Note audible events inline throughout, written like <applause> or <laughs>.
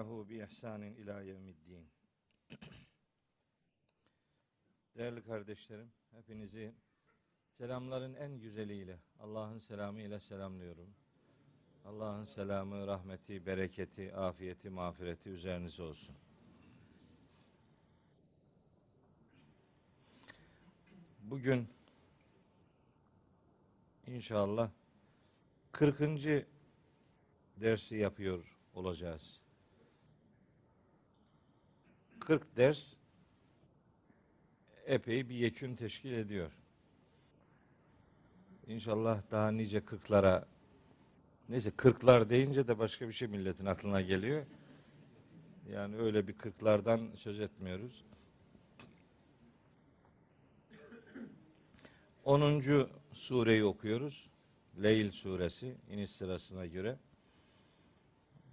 Hu bi ihsanin ila yevmiddin. Değerli kardeşlerim, hepinizi selamların en güzeliyle, Allah'ın selamı ile selamlıyorum. Allah'ın selamı, rahmeti, bereketi, afiyeti, mağfireti üzerinize olsun. Bugün inşallah 40. dersi yapıyor olacağız. 40 ders epey bir yekün teşkil ediyor. İnşallah daha nice kırklara neyse kırklar deyince de başka bir şey milletin aklına geliyor. Yani öyle bir kırklardan söz etmiyoruz. 10. sureyi okuyoruz. Leyl suresi iniş sırasına göre.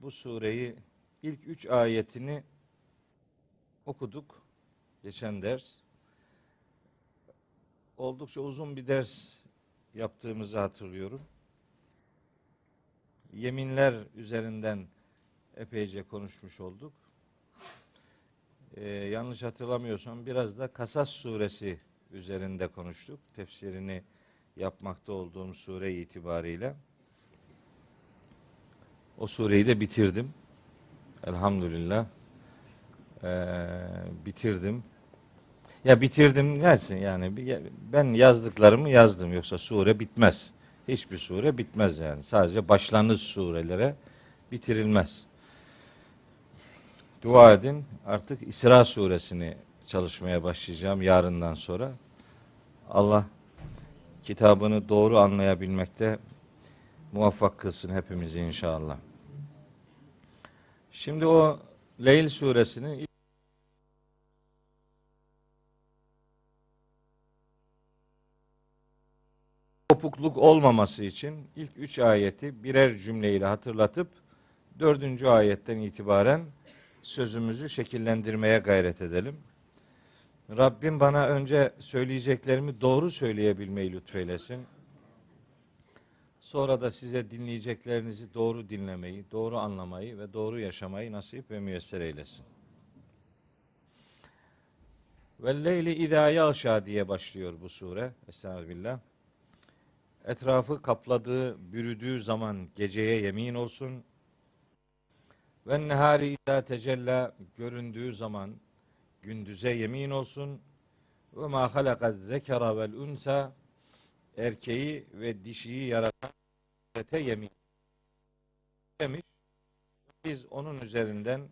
Bu sureyi ilk üç ayetini okuduk geçen ders. Oldukça uzun bir ders yaptığımızı hatırlıyorum. Yeminler üzerinden epeyce konuşmuş olduk. Ee, yanlış hatırlamıyorsam biraz da Kasas suresi üzerinde konuştuk. Tefsirini yapmakta olduğum sure itibariyle. O sureyi de bitirdim. Elhamdülillah. Ee, bitirdim. Ya bitirdim dersin yani ben yazdıklarımı yazdım yoksa sure bitmez. Hiçbir sure bitmez yani. Sadece başlangıç surelere bitirilmez. Dua edin. Artık İsra suresini çalışmaya başlayacağım yarından sonra. Allah kitabını doğru anlayabilmekte muvaffak kılsın hepimizi inşallah. Şimdi o Leyl suresinin kopukluk olmaması için ilk üç ayeti birer cümleyle hatırlatıp dördüncü ayetten itibaren sözümüzü şekillendirmeye gayret edelim. Rabbim bana önce söyleyeceklerimi doğru söyleyebilmeyi lütfeylesin. Sonra da size dinleyeceklerinizi doğru dinlemeyi, doğru anlamayı ve doğru yaşamayı nasip ve müyesser eylesin. Ve leyli idâ yağşâ diye başlıyor bu sure. Estağfirullah. Etrafı kapladığı, bürüdüğü zaman geceye yemin olsun. Ve nehari idâ tecella göründüğü zaman gündüze yemin olsun. Ve ma halakaz zekara vel unsa erkeği ve dişiyi yaratan te yemin demiş. Biz onun üzerinden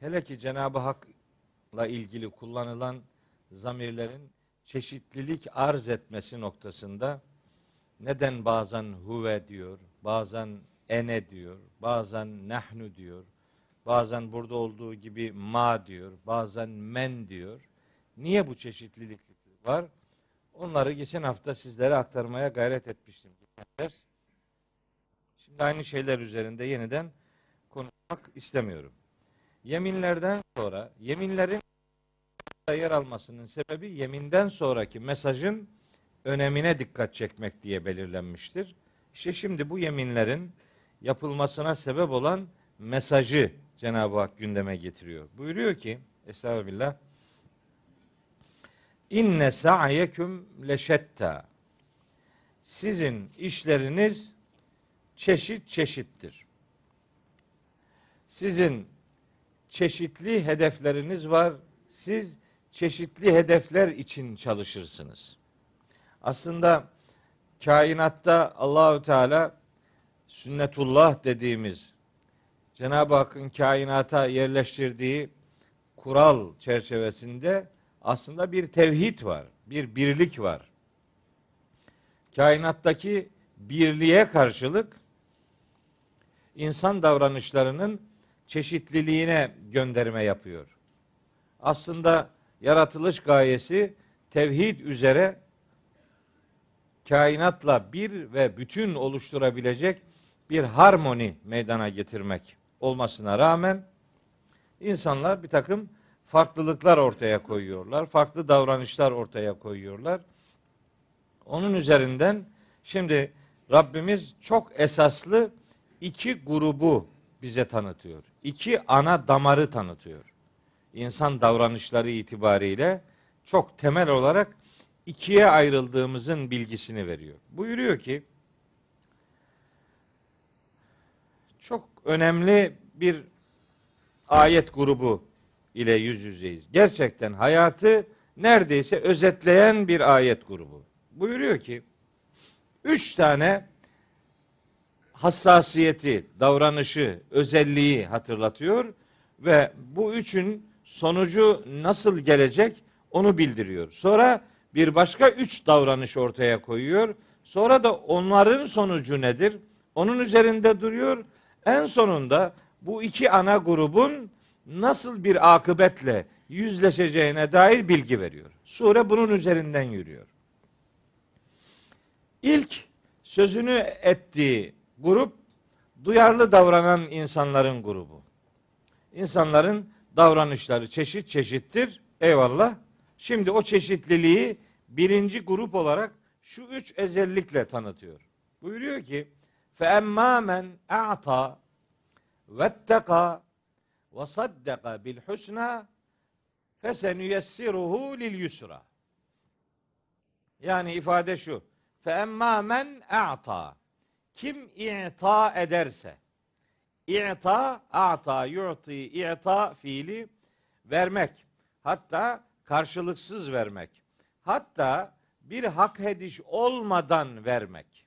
hele ki Cenab-ı Hak'la ilgili kullanılan zamirlerin çeşitlilik arz etmesi noktasında neden bazen huve diyor, bazen ene diyor, bazen nahnu diyor, bazen burada olduğu gibi ma diyor, bazen men diyor. Niye bu çeşitlilik var? Onları geçen hafta sizlere aktarmaya gayret etmiştim. Şimdi aynı şeyler üzerinde yeniden konuşmak istemiyorum. Yeminlerden sonra, yeminlerin yer almasının sebebi yeminden sonraki mesajın önemine dikkat çekmek diye belirlenmiştir. İşte şimdi bu yeminlerin yapılmasına sebep olan mesajı Cenab-ı Hak gündeme getiriyor. Buyuruyor ki Estağfirullah İnne sa'yeküm leşetta Sizin işleriniz çeşit çeşittir. Sizin çeşitli hedefleriniz var. Siz çeşitli hedefler için çalışırsınız. Aslında kainatta Allahü Teala sünnetullah dediğimiz Cenab-ı Hakk'ın kainata yerleştirdiği kural çerçevesinde aslında bir tevhid var, bir birlik var. Kainattaki birliğe karşılık insan davranışlarının çeşitliliğine gönderme yapıyor. Aslında yaratılış gayesi tevhid üzere kainatla bir ve bütün oluşturabilecek bir harmoni meydana getirmek olmasına rağmen insanlar bir takım farklılıklar ortaya koyuyorlar. Farklı davranışlar ortaya koyuyorlar. Onun üzerinden şimdi Rabbimiz çok esaslı iki grubu bize tanıtıyor. iki ana damarı tanıtıyor. İnsan davranışları itibariyle çok temel olarak ikiye ayrıldığımızın bilgisini veriyor. Buyuruyor ki çok önemli bir ayet grubu ile yüz yüzeyiz. Gerçekten hayatı neredeyse özetleyen bir ayet grubu. Buyuruyor ki üç tane hassasiyeti, davranışı, özelliği hatırlatıyor ve bu üçün sonucu nasıl gelecek onu bildiriyor. Sonra bir başka üç davranış ortaya koyuyor. Sonra da onların sonucu nedir? Onun üzerinde duruyor. En sonunda bu iki ana grubun nasıl bir akıbetle yüzleşeceğine dair bilgi veriyor. Sure bunun üzerinden yürüyor. İlk sözünü ettiği grup duyarlı davranan insanların grubu. İnsanların davranışları çeşit çeşittir. Eyvallah. Şimdi o çeşitliliği birinci grup olarak şu üç özellikle tanıtıyor. Buyuruyor ki vetteka ve saddaka bil husna fesenüyessiruhu lil yusra. Yani ifade şu. Emmâ men a'ta. Kim i'ta ederse. İ'ta, a'ta, yu'ti, i'ta fiili vermek. Hatta karşılıksız vermek. Hatta bir hak ediş olmadan vermek.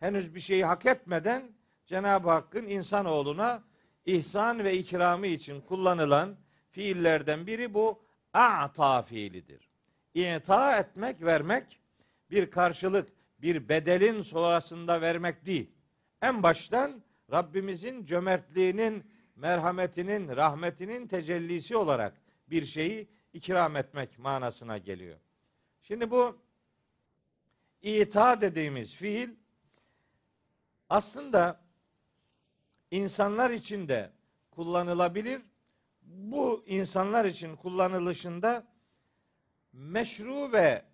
Henüz bir şeyi hak etmeden Cenab-ı Hakk'ın insanoğluna ihsan ve ikramı için kullanılan fiillerden biri bu a'ta fiilidir. İta etmek, vermek bir karşılık, bir bedelin sonrasında vermek değil. En baştan Rabbimizin cömertliğinin, merhametinin, rahmetinin tecellisi olarak bir şeyi ikram etmek manasına geliyor. Şimdi bu ita dediğimiz fiil aslında insanlar için de kullanılabilir. Bu insanlar için kullanılışında meşru ve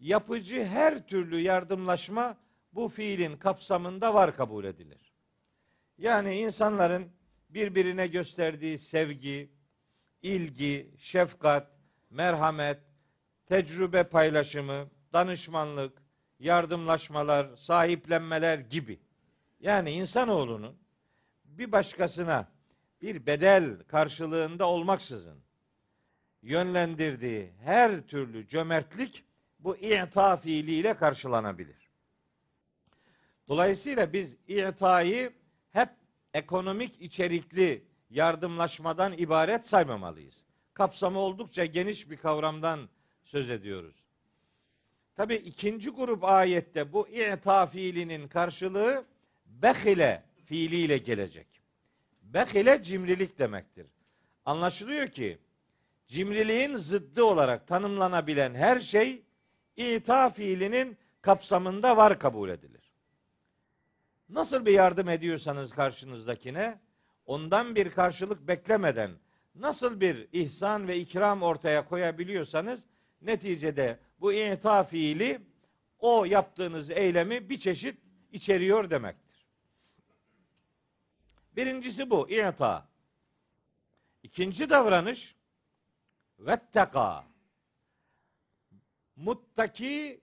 yapıcı her türlü yardımlaşma bu fiilin kapsamında var kabul edilir. Yani insanların birbirine gösterdiği sevgi, ilgi, şefkat, merhamet, tecrübe paylaşımı, danışmanlık, yardımlaşmalar, sahiplenmeler gibi. Yani insanoğlunun bir başkasına bir bedel karşılığında olmaksızın yönlendirdiği her türlü cömertlik bu i'ta fiiliyle karşılanabilir. Dolayısıyla biz i'tayı hep ekonomik içerikli yardımlaşmadan ibaret saymamalıyız. Kapsamı oldukça geniş bir kavramdan söz ediyoruz. Tabi ikinci grup ayette bu i'ta fiilinin karşılığı behile fiiliyle gelecek. Behile cimrilik demektir. Anlaşılıyor ki cimriliğin zıddı olarak tanımlanabilen her şey ita fiilinin kapsamında var kabul edilir. Nasıl bir yardım ediyorsanız karşınızdakine ondan bir karşılık beklemeden nasıl bir ihsan ve ikram ortaya koyabiliyorsanız neticede bu ita fiili o yaptığınız eylemi bir çeşit içeriyor demektir. Birincisi bu ita. İkinci davranış vetteka. Muttaki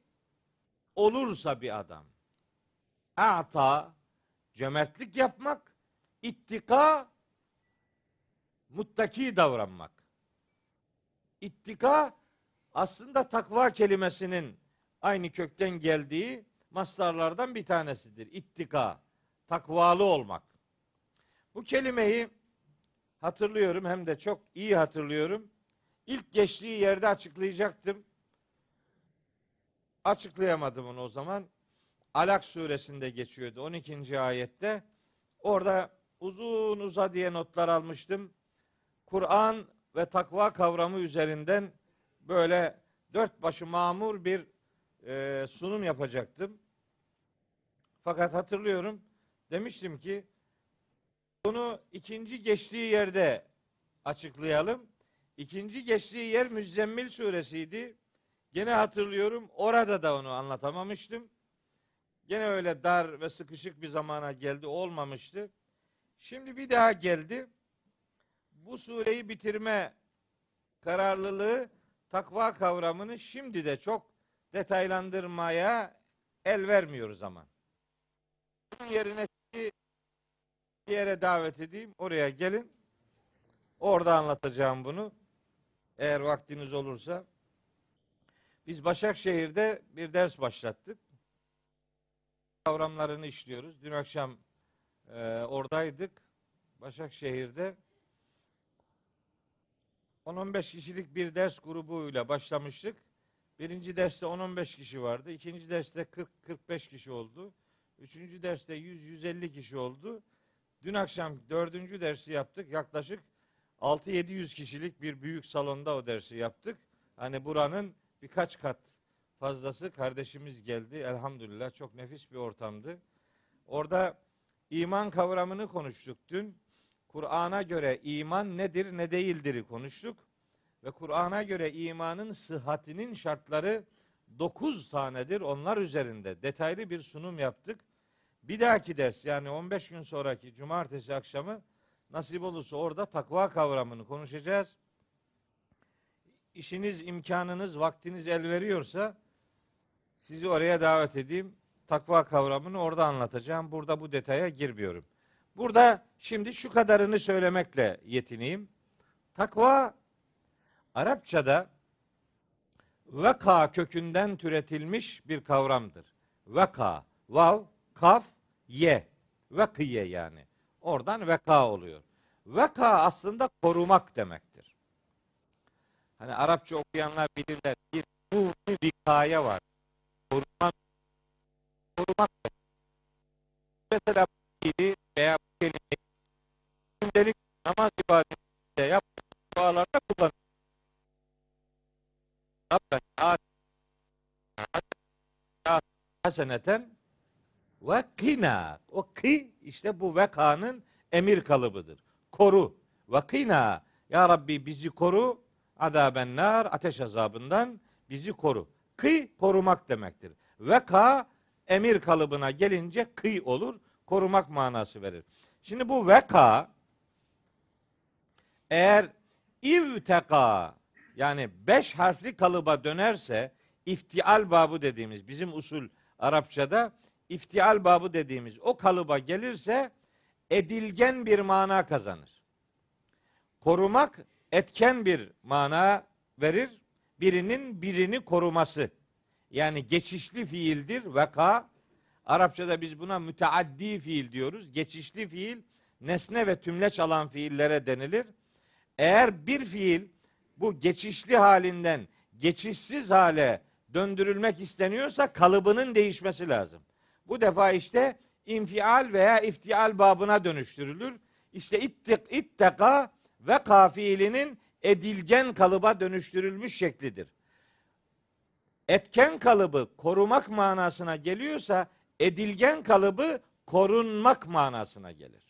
olursa bir adam. A'ta cömertlik yapmak, ittika muttaki davranmak. İttika aslında takva kelimesinin aynı kökten geldiği mastarlardan bir tanesidir. İttika, takvalı olmak. Bu kelimeyi hatırlıyorum hem de çok iyi hatırlıyorum. İlk geçtiği yerde açıklayacaktım. Açıklayamadım onu o zaman. Alak suresinde geçiyordu 12. ayette. Orada uzun uza diye notlar almıştım. Kur'an ve takva kavramı üzerinden böyle dört başı mamur bir e, sunum yapacaktım. Fakat hatırlıyorum demiştim ki bunu ikinci geçtiği yerde açıklayalım. İkinci geçtiği yer Müzzemmil suresiydi. Gene hatırlıyorum orada da onu anlatamamıştım. Gene öyle dar ve sıkışık bir zamana geldi olmamıştı. Şimdi bir daha geldi. Bu sureyi bitirme kararlılığı takva kavramını şimdi de çok detaylandırmaya el vermiyor zaman. Bunun yerine bir yere davet edeyim. Oraya gelin. Orada anlatacağım bunu. Eğer vaktiniz olursa. Biz Başakşehir'de bir ders başlattık. Kavramlarını işliyoruz. Dün akşam e, oradaydık. Başakşehir'de 10-15 kişilik bir ders grubuyla başlamıştık. Birinci derste 10-15 kişi vardı. İkinci derste 40-45 kişi oldu. Üçüncü derste 100-150 kişi oldu. Dün akşam dördüncü dersi yaptık. Yaklaşık 6-700 kişilik bir büyük salonda o dersi yaptık. Hani buranın birkaç kat fazlası kardeşimiz geldi. Elhamdülillah çok nefis bir ortamdı. Orada iman kavramını konuştuk dün. Kur'an'a göre iman nedir ne değildir konuştuk. Ve Kur'an'a göre imanın sıhhatinin şartları 9 tanedir. Onlar üzerinde detaylı bir sunum yaptık. Bir dahaki ders yani 15 gün sonraki cumartesi akşamı nasip olursa orada takva kavramını konuşacağız. İşiniz, imkanınız, vaktiniz el veriyorsa sizi oraya davet edeyim. Takva kavramını orada anlatacağım. Burada bu detaya girmiyorum. Burada şimdi şu kadarını söylemekle yetineyim. Takva Arapçada veka kökünden türetilmiş bir kavramdır. Veka, vav, kaf, ye. Vekiye yani. Oradan veka oluyor. Veka aslında korumak demektir. Hani Arapça okuyanlar bilirler. Bir bir vikaya var. Korumak, korumak. Mesela bu veya gündelik namaz ibadetinde yaptığımız dualarda kullanıyoruz. Rabbena haseneten ve kina. O ki işte bu vekanın emir kalıbıdır. Koru. Ve kina. Ya Rabbi bizi koru. Adaben nar. Ateş azabından bizi koru. Kı korumak demektir. Veka emir kalıbına gelince kıy olur. Korumak manası verir. Şimdi bu veka eğer ivteka yani beş harfli kalıba dönerse iftial babı dediğimiz bizim usul Arapçada iftial babı dediğimiz o kalıba gelirse edilgen bir mana kazanır. Korumak etken bir mana verir. Birinin birini koruması. Yani geçişli fiildir. Veka. Arapçada biz buna müteaddi fiil diyoruz. Geçişli fiil nesne ve tümleç alan fiillere denilir. Eğer bir fiil bu geçişli halinden geçişsiz hale döndürülmek isteniyorsa kalıbının değişmesi lazım. Bu defa işte infial veya iftial babına dönüştürülür. İşte ittik, itteka ve kafiilinin edilgen kalıba dönüştürülmüş şeklidir. Etken kalıbı korumak manasına geliyorsa edilgen kalıbı korunmak manasına gelir.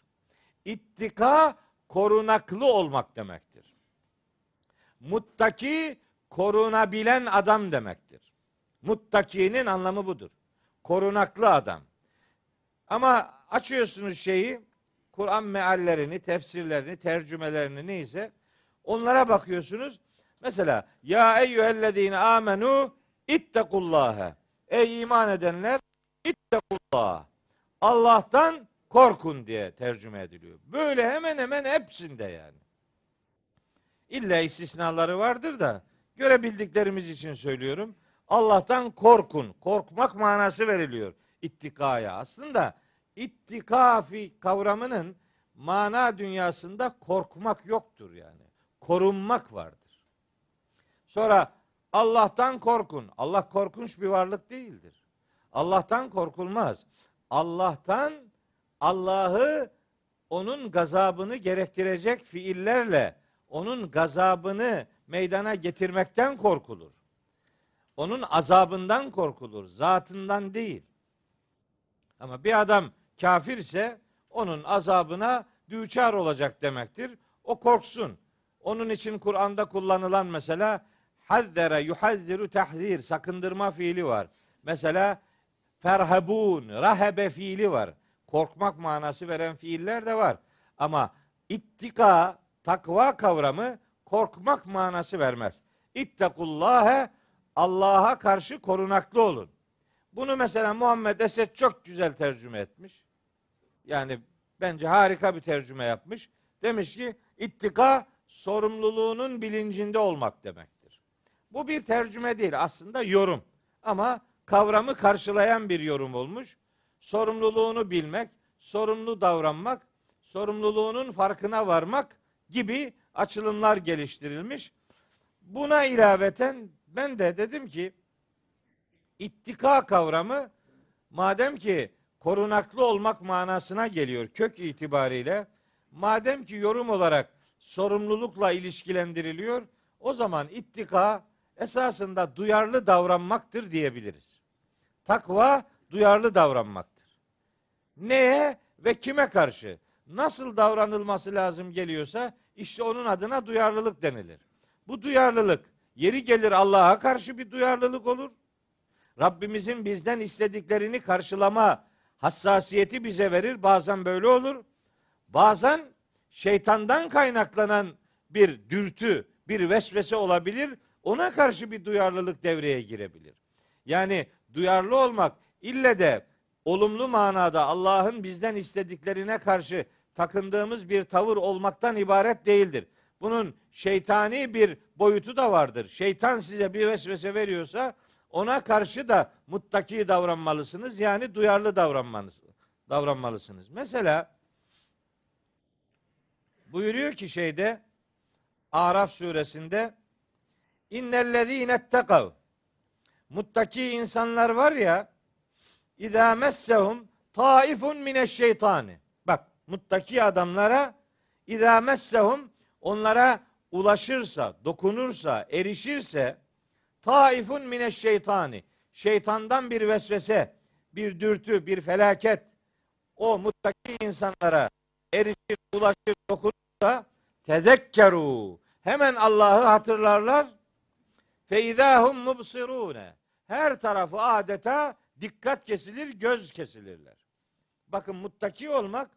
İttika korunaklı olmak demektir. Muttaki korunabilen adam demektir. Muttakinin anlamı budur. Korunaklı adam. Ama açıyorsunuz şeyi, Kur'an meallerini, tefsirlerini, tercümelerini neyse onlara bakıyorsunuz. Mesela ya eyyühellezine amenu ittekullâhe. Ey iman edenler ittekullah. Allah'tan korkun diye tercüme ediliyor. Böyle hemen hemen hepsinde yani. İlla istisnaları vardır da görebildiklerimiz için söylüyorum. Allah'tan korkun. Korkmak manası veriliyor ittikaya. Aslında ittikafi kavramının mana dünyasında korkmak yoktur yani. Korunmak vardır. Sonra Allah'tan korkun. Allah korkunç bir varlık değildir. Allah'tan korkulmaz. Allah'tan Allah'ı onun gazabını gerektirecek fiillerle onun gazabını meydana getirmekten korkulur. Onun azabından korkulur, zatından değil. Ama bir adam kafirse onun azabına düçar olacak demektir. O korksun. Onun için Kur'an'da kullanılan mesela hazzere yuhazziru tahzir sakındırma fiili var. Mesela ferhabun, rahebe fiili var. Korkmak manası veren fiiller de var. Ama ittika takva kavramı korkmak manası vermez. İttekullâhe Allah'a karşı korunaklı olun. Bunu mesela Muhammed Esed çok güzel tercüme etmiş. Yani bence harika bir tercüme yapmış. Demiş ki ittika sorumluluğunun bilincinde olmak demektir. Bu bir tercüme değil aslında yorum. Ama kavramı karşılayan bir yorum olmuş. Sorumluluğunu bilmek, sorumlu davranmak, sorumluluğunun farkına varmak gibi açılımlar geliştirilmiş. Buna ilaveten ben de dedim ki ittika kavramı madem ki korunaklı olmak manasına geliyor kök itibariyle madem ki yorum olarak sorumlulukla ilişkilendiriliyor o zaman ittika esasında duyarlı davranmaktır diyebiliriz. Takva duyarlı davranmaktır. Neye ve kime karşı nasıl davranılması lazım geliyorsa işte onun adına duyarlılık denilir. Bu duyarlılık yeri gelir Allah'a karşı bir duyarlılık olur. Rabbimizin bizden istediklerini karşılama hassasiyeti bize verir. Bazen böyle olur. Bazen şeytandan kaynaklanan bir dürtü, bir vesvese olabilir. Ona karşı bir duyarlılık devreye girebilir. Yani duyarlı olmak ille de olumlu manada Allah'ın bizden istediklerine karşı takındığımız bir tavır olmaktan ibaret değildir. Bunun şeytani bir boyutu da vardır. Şeytan size bir vesvese veriyorsa ona karşı da muttaki davranmalısınız. Yani duyarlı davranmanız, davranmalısınız. Mesela buyuruyor ki şeyde Araf suresinde İnnellezîne tekav Muttaki insanlar var ya İzâ messehum taifun mineşşeytani. Bak muttaki adamlara İzâ messehum onlara ulaşırsa, dokunursa, erişirse taifun mineşşeytani. Şeytandan bir vesvese, bir dürtü, bir felaket o muttaki insanlara erişir, ulaşır, dokunursa tezekkeru. Hemen Allah'ı hatırlarlar. Feizahum mubsirune. Her tarafı adeta dikkat kesilir, göz kesilirler. Bakın muttaki olmak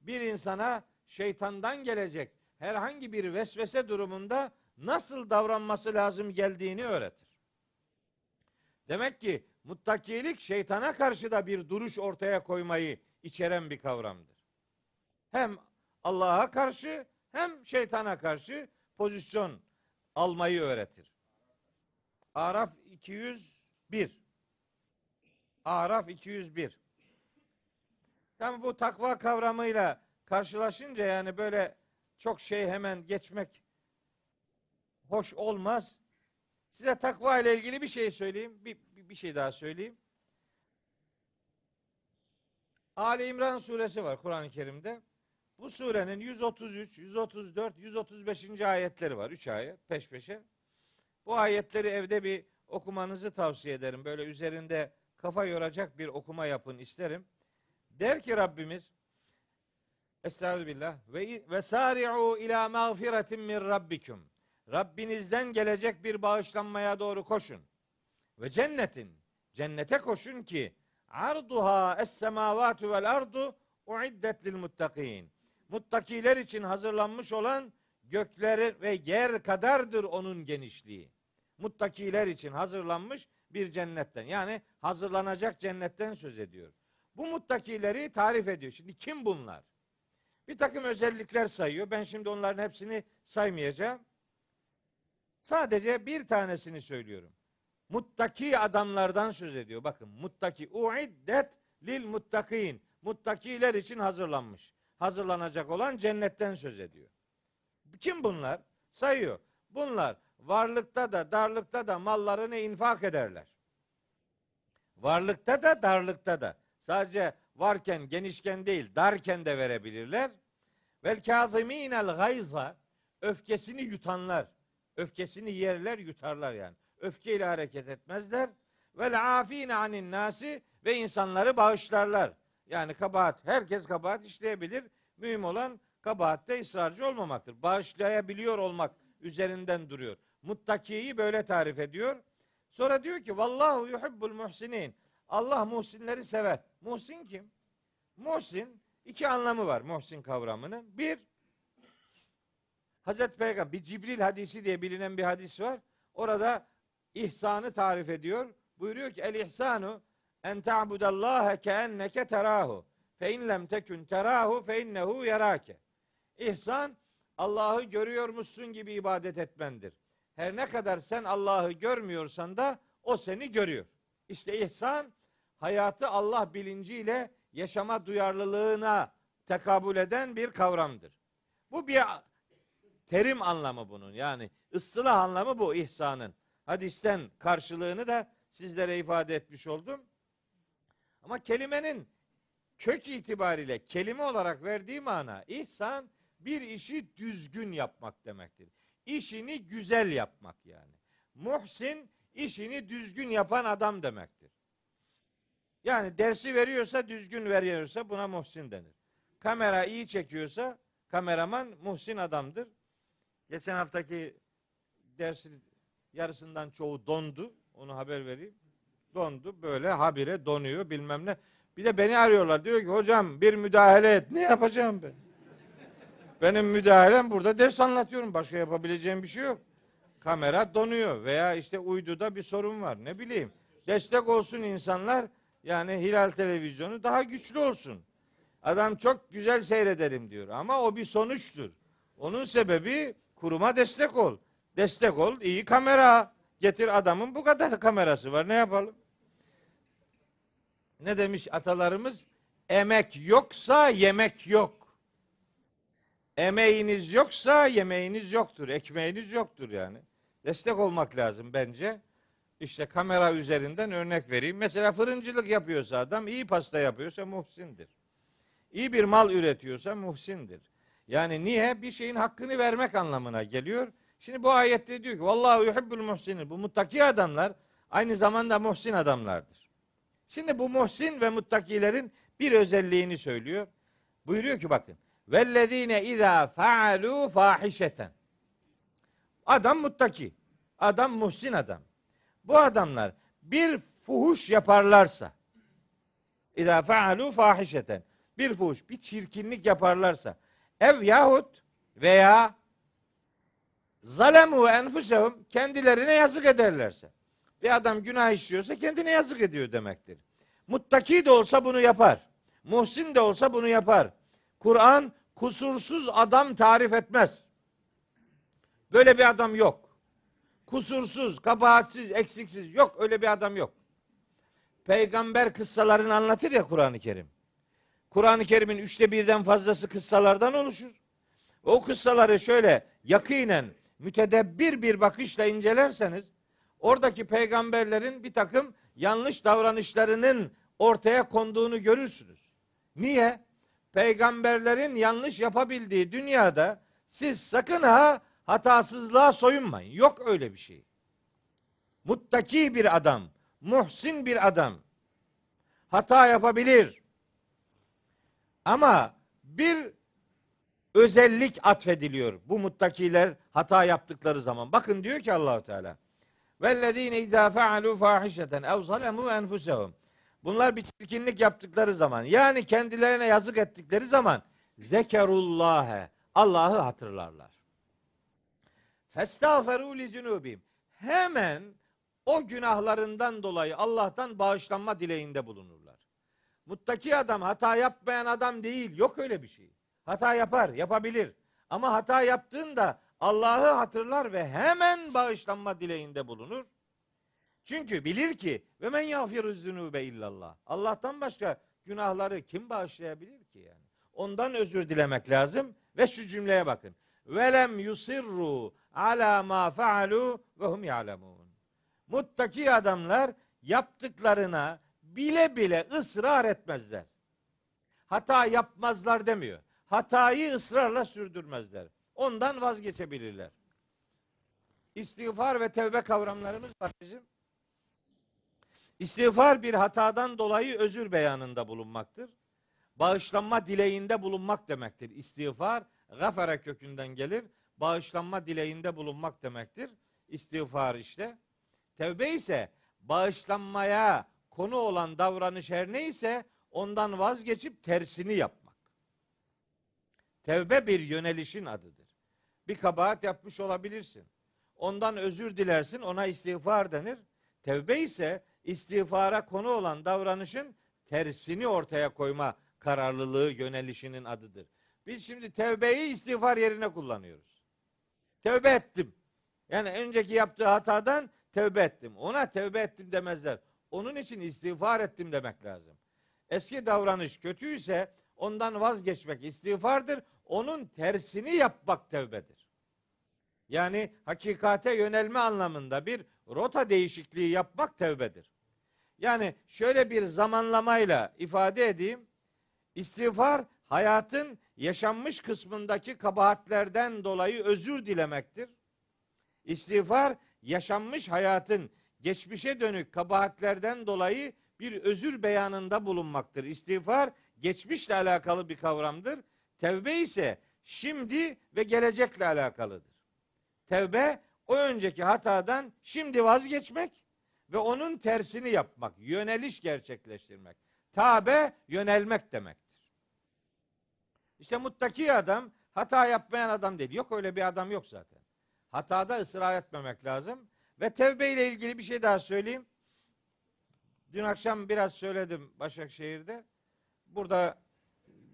bir insana şeytandan gelecek herhangi bir vesvese durumunda nasıl davranması lazım geldiğini öğretir. Demek ki muttakilik şeytana karşı da bir duruş ortaya koymayı içeren bir kavramdır. Hem Allah'a karşı hem şeytana karşı pozisyon almayı öğretir. Araf 201 Araf 201 Tam bu takva kavramıyla karşılaşınca yani böyle çok şey hemen geçmek hoş olmaz. Size takva ile ilgili bir şey söyleyeyim. Bir, bir, şey daha söyleyeyim. Ali İmran suresi var Kur'an-ı Kerim'de. Bu surenin 133, 134, 135. ayetleri var. Üç ayet peş peşe. Bu ayetleri evde bir okumanızı tavsiye ederim. Böyle üzerinde kafa yoracak bir okuma yapın isterim. Der ki Rabbimiz Estağfirullah ve ve sari'u ila mağfiretin min rabbikum. Rabbinizden gelecek bir bağışlanmaya doğru koşun. Ve cennetin cennete koşun ki arduha es semavatu vel ardu uiddet lil muttakin. Muttakiler için hazırlanmış olan gökleri ve yer kadardır onun genişliği. Muttakiler için hazırlanmış bir cennetten. Yani hazırlanacak cennetten söz ediyor. Bu muttakileri tarif ediyor. Şimdi kim bunlar? Bir takım özellikler sayıyor. Ben şimdi onların hepsini saymayacağım. Sadece bir tanesini söylüyorum. Muttaki adamlardan söz ediyor. Bakın muttaki uiddet lil muttakin. Muttakiler için hazırlanmış. Hazırlanacak olan cennetten söz ediyor. Kim bunlar? Sayıyor. Bunlar varlıkta da darlıkta da mallarını infak ederler. Varlıkta da darlıkta da. Sadece varken genişken değil darken de verebilirler. Vel kâzimînel gayza öfkesini yutanlar. Öfkesini yerler yutarlar yani. Öfkeyle hareket etmezler. Vel afîne anin nasi ve insanları bağışlarlar. Yani kabahat, herkes kabahat işleyebilir. Mühim olan kabahatte ısrarcı olmamaktır. Bağışlayabiliyor olmak üzerinden duruyor. Muttakiyi böyle tarif ediyor. Sonra diyor ki vallahu yuhibbul muhsinin. Allah muhsinleri sever. Muhsin kim? Muhsin iki anlamı var Muhsin kavramının. Bir, Hazreti Peygamber bir Cibril hadisi diye bilinen bir hadis var. Orada ihsanı tarif ediyor. Buyuruyor ki el ihsanu en ta'budallaha keenneke terahu. Fe in lem tekun terahu fe innehu yarake. İhsan Allah'ı görüyormuşsun gibi ibadet etmendir. Her ne kadar sen Allah'ı görmüyorsan da o seni görüyor. İşte ihsan hayatı Allah bilinciyle yaşama duyarlılığına tekabül eden bir kavramdır. Bu bir terim anlamı bunun. Yani ıstılah anlamı bu ihsanın. Hadisten karşılığını da sizlere ifade etmiş oldum. Ama kelimenin kök itibariyle kelime olarak verdiği mana ihsan bir işi düzgün yapmak demektir. İşini güzel yapmak yani. Muhsin işini düzgün yapan adam demektir. Yani dersi veriyorsa düzgün veriyorsa buna muhsin denir. Kamera iyi çekiyorsa kameraman muhsin adamdır. Geçen haftaki dersin yarısından çoğu dondu. Onu haber vereyim. Dondu böyle habire donuyor bilmem ne. Bir de beni arıyorlar. Diyor ki hocam bir müdahale et. Ne yapacağım ben? Benim müdahalem burada ders anlatıyorum. Başka yapabileceğim bir şey yok. Kamera donuyor veya işte uyduda bir sorun var. Ne bileyim. Destek olsun insanlar. Yani Hilal televizyonu daha güçlü olsun. Adam çok güzel seyrederim diyor ama o bir sonuçtur. Onun sebebi kuruma destek ol. Destek ol, iyi kamera. Getir adamın bu kadar kamerası var. Ne yapalım? Ne demiş atalarımız? Emek yoksa yemek yok. Emeğiniz yoksa yemeğiniz yoktur. Ekmeğiniz yoktur yani. Destek olmak lazım bence. İşte kamera üzerinden örnek vereyim. Mesela fırıncılık yapıyorsa adam, iyi pasta yapıyorsa muhsindir. İyi bir mal üretiyorsa muhsindir. Yani niye? Bir şeyin hakkını vermek anlamına geliyor. Şimdi bu ayette diyor ki Vallahu yuhibbul muhsinin. Bu muttaki adamlar aynı zamanda muhsin adamlardır. Şimdi bu muhsin ve muttakilerin bir özelliğini söylüyor. Buyuruyor ki bakın. Vellezine izâ fa'alû fâhişeten. Adam muttaki. Adam muhsin adam. Bu adamlar bir fuhuş yaparlarsa İzâ fealû fâhişeten bir fuhuş, bir çirkinlik yaparlarsa ev yahut veya zalemu enfusehum kendilerine yazık ederlerse. Bir adam günah işliyorsa kendine yazık ediyor demektir. Muttaki de olsa bunu yapar. Muhsin de olsa bunu yapar. Kur'an kusursuz adam tarif etmez. Böyle bir adam yok. Kusursuz, kabahatsiz, eksiksiz yok. Öyle bir adam yok. Peygamber kıssalarını anlatır ya Kur'an-ı Kerim. Kur'an-ı Kerim'in üçte birden fazlası kıssalardan oluşur. O kıssaları şöyle yakinen, mütedebbir bir bakışla incelerseniz, oradaki peygamberlerin bir takım yanlış davranışlarının ortaya konduğunu görürsünüz. Niye? Peygamberlerin yanlış yapabildiği dünyada siz sakın ha hatasızlığa soyunmayın. Yok öyle bir şey. Muttaki bir adam, muhsin bir adam hata yapabilir. Ama bir özellik atfediliyor bu muttakiler hata yaptıkları zaman. Bakın diyor ki Allahu Teala. Vellezine izâ fealû fâhişeten ev zalemû enfusehum. Bunlar bir çirkinlik yaptıkları zaman yani kendilerine yazık ettikleri zaman zekerullâhe Allah'ı hatırlarlar. Festağferû li zunubihim. Hemen o günahlarından dolayı Allah'tan bağışlanma dileğinde bulunurlar. Muttaki adam hata yapmayan adam değil. Yok öyle bir şey. Hata yapar, yapabilir. Ama hata yaptığında Allah'ı hatırlar ve hemen bağışlanma dileğinde bulunur. Çünkü bilir ki ve men yağfiruz zunube illallah. Allah'tan başka günahları kim bağışlayabilir ki yani? Ondan özür dilemek lazım ve şu cümleye bakın. Velem yusirru ala ma faalu ve hum ya'lemun. Muttaki adamlar yaptıklarına bile bile ısrar etmezler. Hata yapmazlar demiyor. Hatayı ısrarla sürdürmezler. Ondan vazgeçebilirler. İstiğfar ve tevbe kavramlarımız var bizim. İstiğfar bir hatadan dolayı özür beyanında bulunmaktır. Bağışlanma dileğinde bulunmak demektir. İstiğfar gafara kökünden gelir. Bağışlanma dileğinde bulunmak demektir. İstiğfar işte. Tevbe ise bağışlanmaya konu olan davranış her neyse ondan vazgeçip tersini yapmak. Tevbe bir yönelişin adıdır. Bir kabahat yapmış olabilirsin. Ondan özür dilersin, ona istiğfar denir. Tevbe ise istiğfara konu olan davranışın tersini ortaya koyma kararlılığı, yönelişinin adıdır. Biz şimdi tevbeyi istiğfar yerine kullanıyoruz. Tevbe ettim. Yani önceki yaptığı hatadan tevbe ettim. Ona tevbe ettim demezler. Onun için istiğfar ettim demek lazım. Eski davranış kötüyse ondan vazgeçmek istiğfardır. Onun tersini yapmak tevbedir. Yani hakikate yönelme anlamında bir rota değişikliği yapmak tevbedir. Yani şöyle bir zamanlamayla ifade edeyim. İstiğfar hayatın yaşanmış kısmındaki kabahatlerden dolayı özür dilemektir. İstiğfar yaşanmış hayatın geçmişe dönük kabahatlerden dolayı bir özür beyanında bulunmaktır. İstiğfar geçmişle alakalı bir kavramdır. Tevbe ise şimdi ve gelecekle alakalıdır. Tevbe o önceki hatadan şimdi vazgeçmek ve onun tersini yapmak, yöneliş gerçekleştirmek. Tabe yönelmek demektir. İşte muttaki adam hata yapmayan adam değil. Yok öyle bir adam yok zaten. Hatada ısrar etmemek lazım. Ve tevbe ile ilgili bir şey daha söyleyeyim. Dün akşam biraz söyledim Başakşehir'de. Burada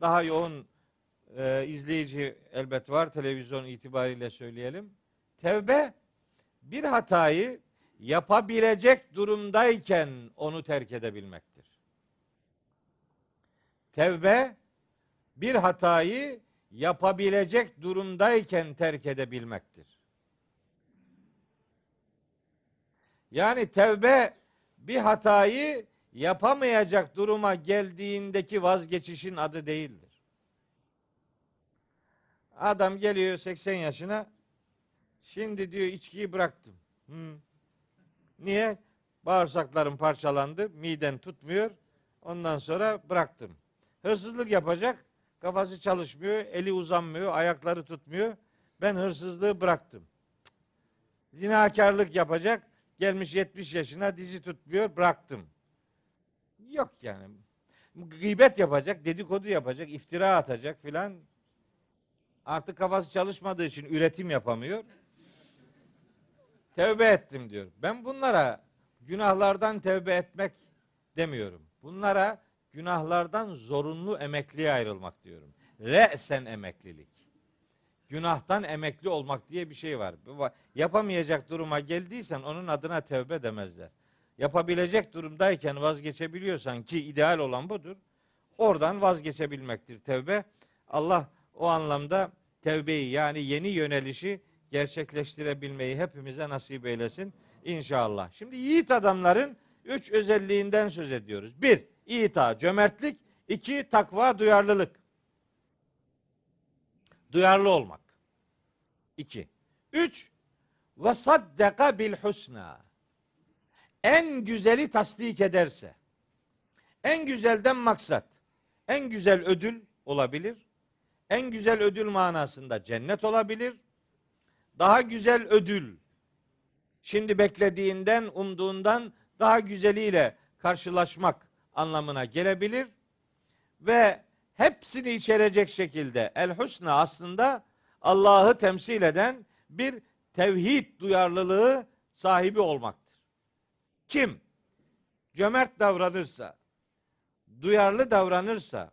daha yoğun e, izleyici elbet var. Televizyon itibariyle söyleyelim. Tevbe bir hatayı yapabilecek durumdayken onu terk edebilmektir. Tevbe bir hatayı yapabilecek durumdayken terk edebilmektir. Yani tevbe bir hatayı yapamayacak duruma geldiğindeki vazgeçişin adı değildir. Adam geliyor 80 yaşına şimdi diyor içkiyi bıraktım. Hı. Niye? Bağırsaklarım parçalandı, miden tutmuyor. Ondan sonra bıraktım. Hırsızlık yapacak, kafası çalışmıyor, eli uzanmıyor, ayakları tutmuyor. Ben hırsızlığı bıraktım. Zinakarlık yapacak, gelmiş 70 yaşına dizi tutmuyor, bıraktım. Yok yani. Gıybet yapacak, dedikodu yapacak, iftira atacak filan. Artık kafası çalışmadığı için üretim yapamıyor. Tevbe ettim diyor. Ben bunlara günahlardan tevbe etmek demiyorum. Bunlara günahlardan zorunlu emekliye ayrılmak diyorum. Re'sen emeklilik. Günahtan emekli olmak diye bir şey var. Yapamayacak duruma geldiysen onun adına tevbe demezler. Yapabilecek durumdayken vazgeçebiliyorsan ki ideal olan budur. Oradan vazgeçebilmektir tevbe. Allah o anlamda tevbeyi yani yeni yönelişi gerçekleştirebilmeyi hepimize nasip eylesin inşallah. Şimdi yiğit adamların üç özelliğinden söz ediyoruz. Bir, ita, cömertlik. iki takva, duyarlılık. Duyarlı olmak. İki. Üç, ve saddeka bil husna. En güzeli tasdik ederse. En güzelden maksat. En güzel ödül olabilir. En güzel ödül manasında cennet olabilir. Daha güzel ödül. Şimdi beklediğinden, umduğundan daha güzeliyle karşılaşmak anlamına gelebilir. Ve hepsini içerecek şekilde el husna aslında Allah'ı temsil eden bir tevhid duyarlılığı sahibi olmaktır. Kim cömert davranırsa, duyarlı davranırsa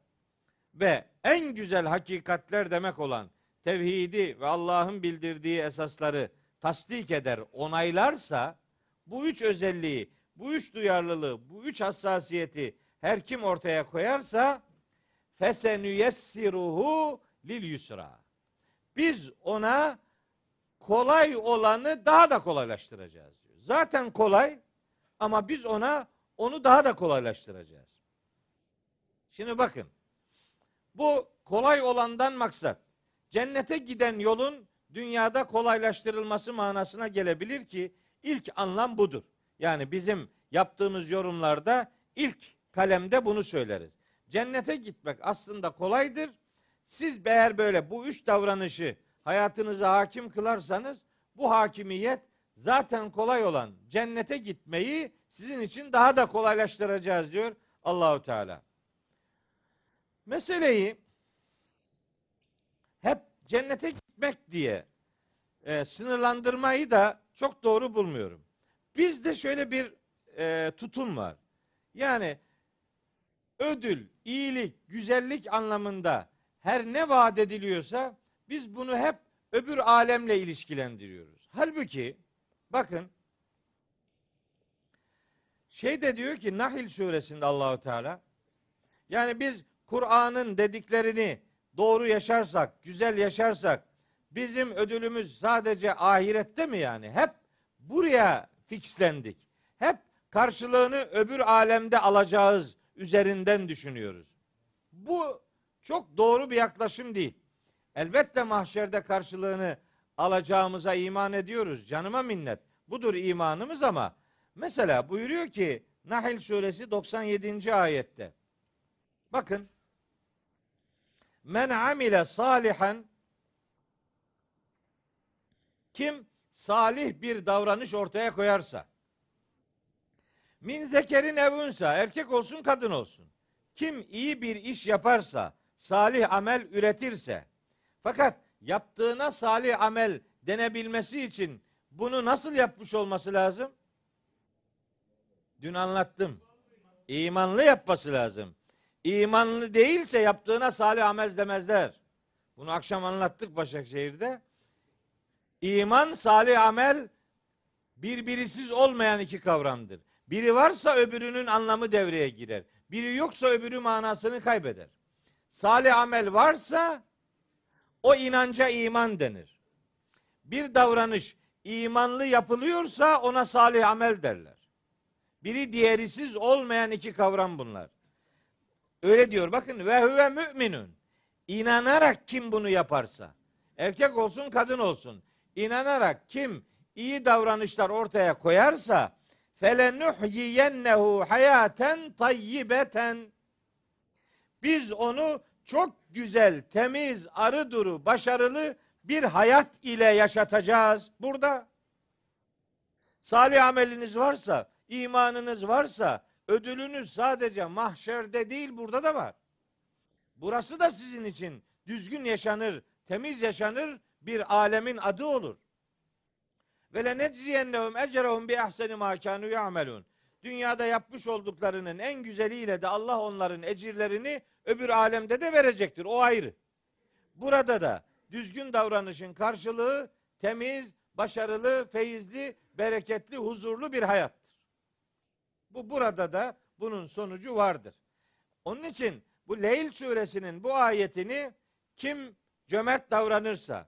ve en güzel hakikatler demek olan tevhidi ve Allah'ın bildirdiği esasları tasdik eder, onaylarsa bu üç özelliği, bu üç duyarlılığı, bu üç hassasiyeti her kim ortaya koyarsa fesenüyessiruhu lil yusra. Biz ona kolay olanı daha da kolaylaştıracağız diyor. Zaten kolay ama biz ona onu daha da kolaylaştıracağız. Şimdi bakın. Bu kolay olandan maksat cennete giden yolun dünyada kolaylaştırılması manasına gelebilir ki ilk anlam budur. Yani bizim yaptığımız yorumlarda ilk kalemde bunu söyleriz. Cennete gitmek aslında kolaydır. Siz eğer böyle bu üç davranışı hayatınıza hakim kılarsanız bu hakimiyet zaten kolay olan cennete gitmeyi sizin için daha da kolaylaştıracağız diyor Allahu Teala. Meseleyi cennete gitmek diye e, sınırlandırmayı da çok doğru bulmuyorum. Bizde şöyle bir e, tutum var. Yani ödül, iyilik, güzellik anlamında her ne vaat ediliyorsa biz bunu hep öbür alemle ilişkilendiriyoruz. Halbuki bakın şey de diyor ki Nahil suresinde Allahu Teala yani biz Kur'an'ın dediklerini doğru yaşarsak, güzel yaşarsak bizim ödülümüz sadece ahirette mi yani? Hep buraya fixlendik. Hep karşılığını öbür alemde alacağız üzerinden düşünüyoruz. Bu çok doğru bir yaklaşım değil. Elbette mahşerde karşılığını alacağımıza iman ediyoruz. Canıma minnet. Budur imanımız ama mesela buyuruyor ki Nahil suresi 97. ayette. Bakın. Men amile salihan kim salih bir davranış ortaya koyarsa min zekerin evunsa erkek olsun kadın olsun kim iyi bir iş yaparsa salih amel üretirse fakat yaptığına salih amel denebilmesi için bunu nasıl yapmış olması lazım? Dün anlattım. İmanlı yapması lazım. İmanlı değilse yaptığına salih amel demezler. Bunu akşam anlattık Başakşehir'de. İman, salih amel birbirisiz olmayan iki kavramdır. Biri varsa öbürünün anlamı devreye girer. Biri yoksa öbürü manasını kaybeder. Salih amel varsa o inanca iman denir. Bir davranış imanlı yapılıyorsa ona salih amel derler. Biri diğerisiz olmayan iki kavram bunlar. Öyle diyor bakın ve huve müminun. İnanarak kim bunu yaparsa erkek olsun kadın olsun inanarak kim iyi davranışlar ortaya koyarsa felenuhyiyennehu hayaten tayyibeten biz onu çok güzel, temiz, arı duru, başarılı bir hayat ile yaşatacağız burada. Salih ameliniz varsa, imanınız varsa, ödülünüz sadece mahşerde değil burada da var. Burası da sizin için düzgün yaşanır, temiz yaşanır bir alemin adı olur. Ve le necziyennehum ecrehum bi ahseni ma kanu ya'melun. Dünyada yapmış olduklarının en güzeliyle de Allah onların ecirlerini öbür alemde de verecektir. O ayrı. Burada da düzgün davranışın karşılığı temiz, başarılı, feyizli, bereketli, huzurlu bir hayattır. Bu burada da bunun sonucu vardır. Onun için bu Leyl suresinin bu ayetini kim cömert davranırsa,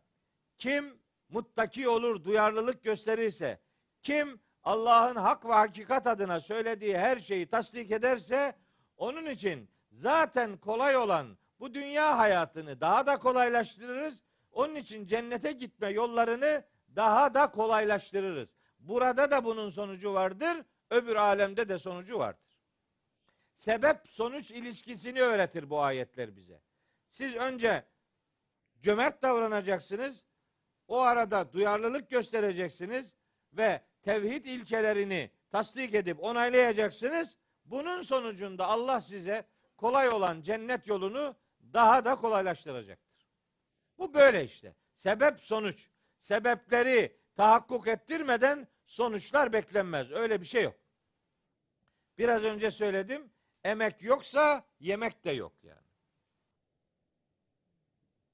kim muttaki olur, duyarlılık gösterirse, kim Allah'ın hak ve hakikat adına söylediği her şeyi tasdik ederse, onun için zaten kolay olan bu dünya hayatını daha da kolaylaştırırız. Onun için cennete gitme yollarını daha da kolaylaştırırız. Burada da bunun sonucu vardır, öbür alemde de sonucu vardır. Sebep sonuç ilişkisini öğretir bu ayetler bize. Siz önce cömert davranacaksınız. O arada duyarlılık göstereceksiniz ve tevhid ilkelerini tasdik edip onaylayacaksınız. Bunun sonucunda Allah size kolay olan cennet yolunu daha da kolaylaştıracaktır. Bu böyle işte. Sebep sonuç. Sebepleri tahakkuk ettirmeden sonuçlar beklenmez. Öyle bir şey yok. Biraz önce söyledim. Emek yoksa yemek de yok yani.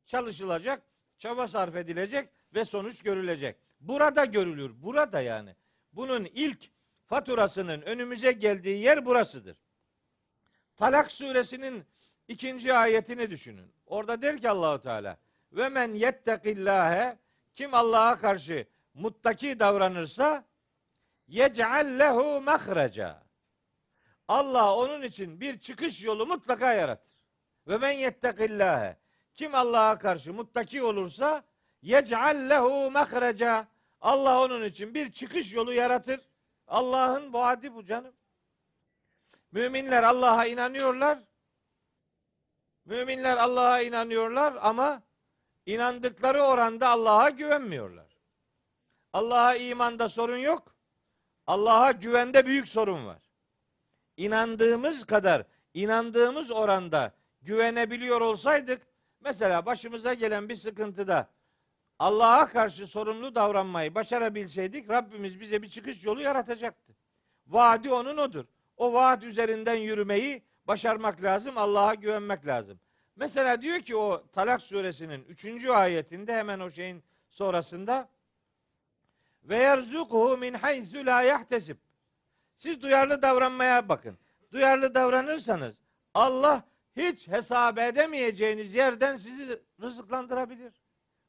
Çalışılacak, çaba sarf edilecek ve sonuç görülecek. Burada görülür. Burada yani. Bunun ilk faturasının önümüze geldiği yer burasıdır. Talak suresinin ikinci ayetini düşünün. Orada der ki Allahu Teala ve men yettekillâhe kim Allah'a karşı muttaki davranırsa yec'al lehu mahreca. Allah onun için bir çıkış yolu mutlaka yaratır. Ve men yettekillâhe kim Allah'a karşı muttaki olursa yec'al lehu mahreca. Allah onun için bir çıkış yolu yaratır. Allah'ın vaadi bu canım. Müminler Allah'a inanıyorlar. Müminler Allah'a inanıyorlar ama inandıkları oranda Allah'a güvenmiyorlar. Allah'a imanda sorun yok. Allah'a güvende büyük sorun var. İnandığımız kadar, inandığımız oranda güvenebiliyor olsaydık, mesela başımıza gelen bir sıkıntıda Allah'a karşı sorumlu davranmayı başarabilseydik Rabbimiz bize bir çıkış yolu yaratacaktı. Vaadi onun odur. O vaat üzerinden yürümeyi başarmak lazım. Allah'a güvenmek lazım. Mesela diyor ki o Talak suresinin 3. ayetinde hemen o şeyin sonrasında ve yerzukuhu min hayzu la yahtesib. Siz duyarlı davranmaya bakın. Duyarlı davranırsanız Allah hiç hesap edemeyeceğiniz yerden sizi rızıklandırabilir.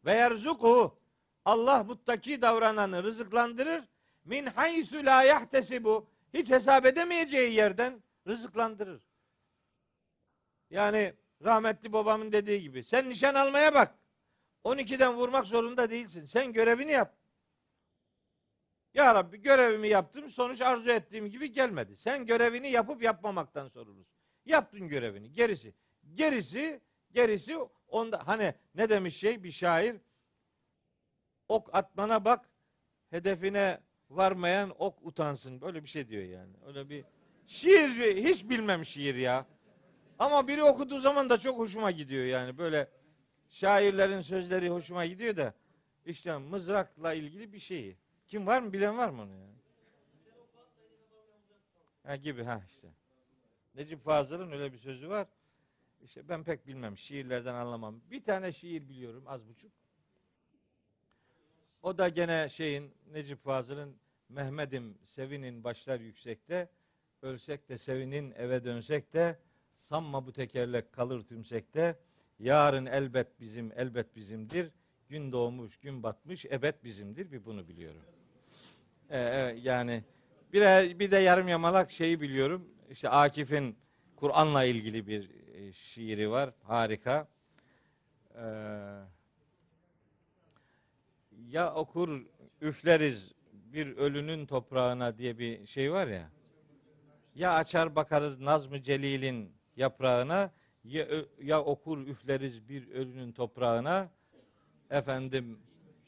Ve yerzukuhu Allah muttaki davrananı rızıklandırır. Min haysu la yahtesibu hiç hesap edemeyeceği yerden rızıklandırır. Yani rahmetli babamın dediği gibi sen nişan almaya bak. 12'den vurmak zorunda değilsin. Sen görevini yap. Ya Rabbi görevimi yaptım sonuç arzu ettiğim gibi gelmedi. Sen görevini yapıp yapmamaktan sorumlusun. Yaptın görevini. Gerisi gerisi gerisi onda hani ne demiş şey bir şair ok atmana bak hedefine varmayan ok utansın. Böyle bir şey diyor yani. Öyle bir şiir hiç bilmem şiir ya. Ama biri okuduğu zaman da çok hoşuma gidiyor yani. Böyle şairlerin sözleri hoşuma gidiyor da işte mızrakla ilgili bir şeyi. Kim var mı bilen var mı onu ya? Ha gibi ha işte. Necip Fazıl'ın öyle bir sözü var. İşte ben pek bilmem şiirlerden anlamam. Bir tane şiir biliyorum az buçuk. O da gene şeyin Necip Fazıl'ın Mehmet'im sevinin başlar yüksekte ölsek de sevinin eve dönsek de sanma bu tekerlek kalır tümsekte yarın elbet bizim elbet bizimdir gün doğmuş gün batmış ebed bizimdir bir bunu biliyorum. Ee, yani bir, bir de yarım yamalak şeyi biliyorum. İşte Akif'in Kur'an'la ilgili bir e, şiiri var. Harika. Ee, ya okur üfleriz bir ölünün toprağına diye bir şey var ya. Ya açar bakarız Nazmı Celil'in yaprağına ya, ya okur üfleriz bir ölünün toprağına efendim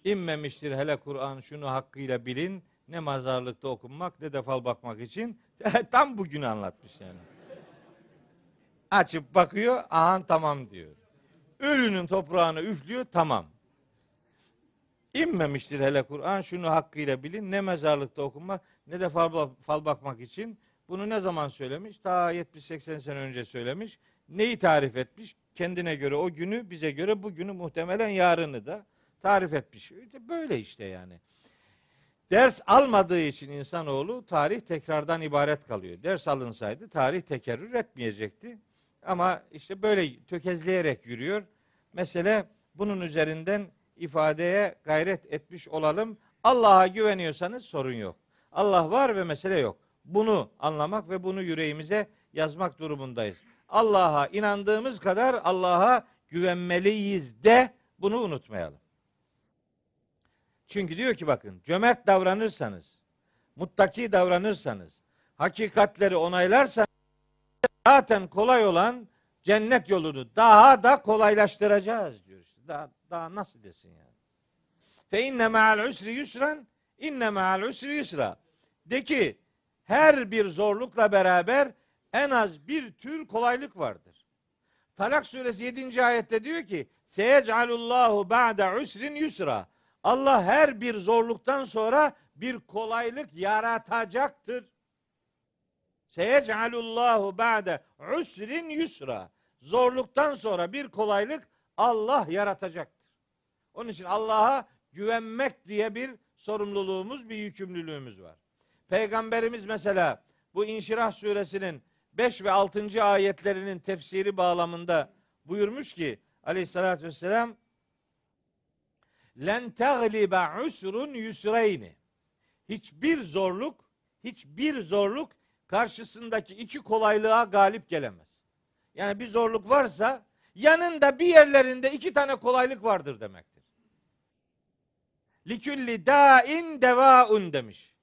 inmemiştir hele Kur'an şunu hakkıyla bilin ne mazarlıkta okunmak ne de fal bakmak için <laughs> tam bugün anlatmış yani. Açıp bakıyor, ahan tamam diyor. Ölünün toprağını üflüyor, tamam. İnmemiştir hele Kur'an, şunu hakkıyla bilin, ne mezarlıkta okunmak ne de fal, fal bakmak için. Bunu ne zaman söylemiş? Ta 70-80 sene önce söylemiş. Neyi tarif etmiş? Kendine göre o günü, bize göre bugünü muhtemelen yarını da tarif etmiş. Böyle işte yani. Ders almadığı için insanoğlu tarih tekrardan ibaret kalıyor. Ders alınsaydı tarih tekerrür etmeyecekti. Ama işte böyle tökezleyerek yürüyor. Mesele bunun üzerinden ifadeye gayret etmiş olalım. Allah'a güveniyorsanız sorun yok. Allah var ve mesele yok. Bunu anlamak ve bunu yüreğimize yazmak durumundayız. Allah'a inandığımız kadar Allah'a güvenmeliyiz de bunu unutmayalım. Çünkü diyor ki bakın cömert davranırsanız, muttaki davranırsanız, hakikatleri onaylarsanız zaten kolay olan cennet yolunu daha da kolaylaştıracağız diyor işte. Daha, daha nasıl desin yani. Fe inne ma'al usri yusran inne ma'al usri yusra. De ki her bir zorlukla beraber en az bir tür kolaylık vardır. Talak suresi 7. ayette diyor ki Seyecalullahu ba'de usrin yusra. Allah her bir zorluktan sonra bir kolaylık yaratacaktır. Seyecalullahu ba'de usrin yusra. Zorluktan sonra bir kolaylık Allah yaratacaktır. Onun için Allah'a güvenmek diye bir sorumluluğumuz, bir yükümlülüğümüz var. Peygamberimiz mesela bu İnşirah suresinin 5 ve 6. ayetlerinin tefsiri bağlamında buyurmuş ki aleyhissalatü vesselam len teglibe usrun yusreyni. Hiçbir zorluk, hiçbir zorluk karşısındaki iki kolaylığa galip gelemez. Yani bir zorluk varsa yanında bir yerlerinde iki tane kolaylık vardır demektir. Likülli dain devaun demiş.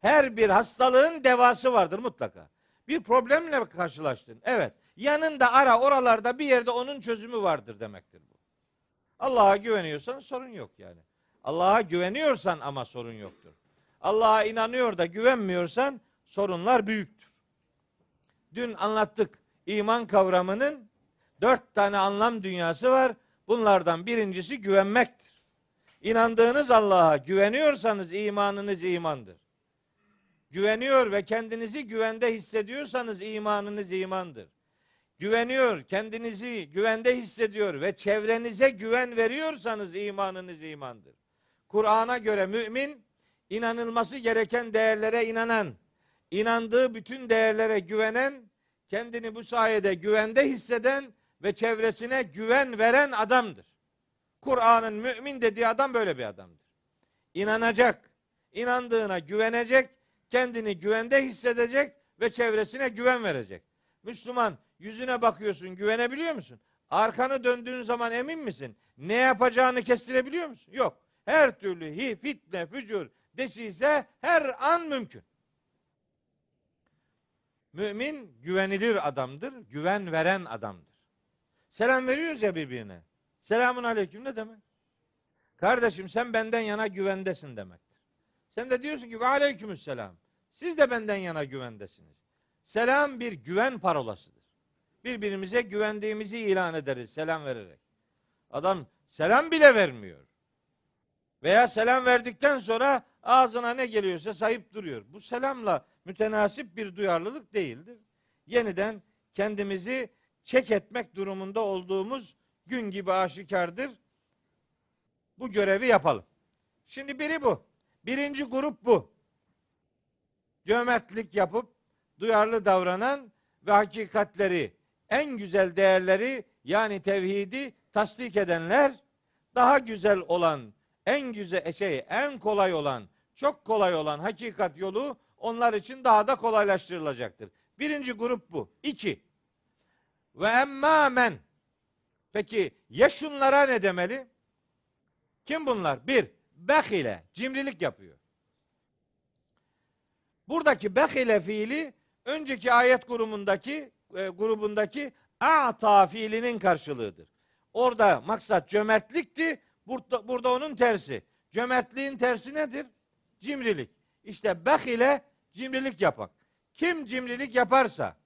Her bir hastalığın devası vardır mutlaka. Bir problemle karşılaştın. Evet. Yanında ara oralarda bir yerde onun çözümü vardır demektir bu. Allah'a güveniyorsan sorun yok yani. Allah'a güveniyorsan ama sorun yoktur. Allah'a inanıyor da güvenmiyorsan sorunlar büyüktür. Dün anlattık iman kavramının dört tane anlam dünyası var. Bunlardan birincisi güvenmektir. İnandığınız Allah'a güveniyorsanız imanınız imandır. Güveniyor ve kendinizi güvende hissediyorsanız imanınız imandır. Güveniyor, kendinizi güvende hissediyor ve çevrenize güven veriyorsanız imanınız imandır. Kur'an'a göre mümin inanılması gereken değerlere inanan, inandığı bütün değerlere güvenen, kendini bu sayede güvende hisseden ve çevresine güven veren adamdır. Kur'an'ın mümin dediği adam böyle bir adamdır. İnanacak, inandığına güvenecek, kendini güvende hissedecek ve çevresine güven verecek. Müslüman yüzüne bakıyorsun, güvenebiliyor musun? Arkanı döndüğün zaman emin misin? Ne yapacağını kestirebiliyor musun? Yok. Her türlü hi, fitne, fücur, desise her an mümkün. Mümin güvenilir adamdır, güven veren adamdır. Selam veriyoruz ya birbirine. Selamun aleyküm ne demek? Kardeşim sen benden yana güvendesin demektir. Sen de diyorsun ki aleykümüs selam. Siz de benden yana güvendesiniz. Selam bir güven parolasıdır. Birbirimize güvendiğimizi ilan ederiz selam vererek. Adam selam bile vermiyor. Veya selam verdikten sonra ağzına ne geliyorsa sayıp duruyor. Bu selamla mütenasip bir duyarlılık değildir. Yeniden kendimizi çek etmek durumunda olduğumuz gün gibi aşikardır. Bu görevi yapalım. Şimdi biri bu. Birinci grup bu. Cömertlik yapıp duyarlı davranan ve hakikatleri, en güzel değerleri yani tevhidi tasdik edenler daha güzel olan, en güzel şey, en kolay olan, çok kolay olan hakikat yolu onlar için daha da kolaylaştırılacaktır. Birinci grup bu. İki. Ve emmâ men. Peki ya şunlara ne demeli? Kim bunlar? Bir, bekile, cimrilik yapıyor. Buradaki bekile fiili önceki ayet grubundaki e, grubundaki a'ta fiilinin karşılığıdır. Orada maksat cömertlikti. Burada, burada onun tersi. Cömertliğin tersi nedir? Cimrilik. İşte bekile cimrilik yapak. Kim cimrilik yaparsa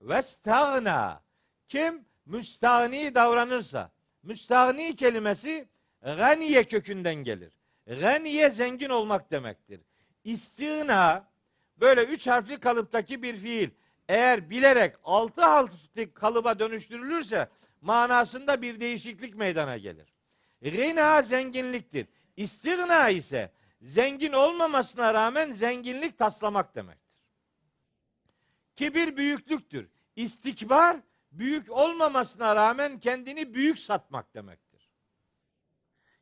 vestagna kim müstahni davranırsa müstahni kelimesi ganiye kökünden gelir. Ganiye zengin olmak demektir. İstina böyle üç harfli kalıptaki bir fiil eğer bilerek altı harfli kalıba dönüştürülürse manasında bir değişiklik meydana gelir. Gina zenginliktir. İstigna ise zengin olmamasına rağmen zenginlik taslamak demektir. Kibir büyüklüktür. İstikbar büyük olmamasına rağmen kendini büyük satmak demektir.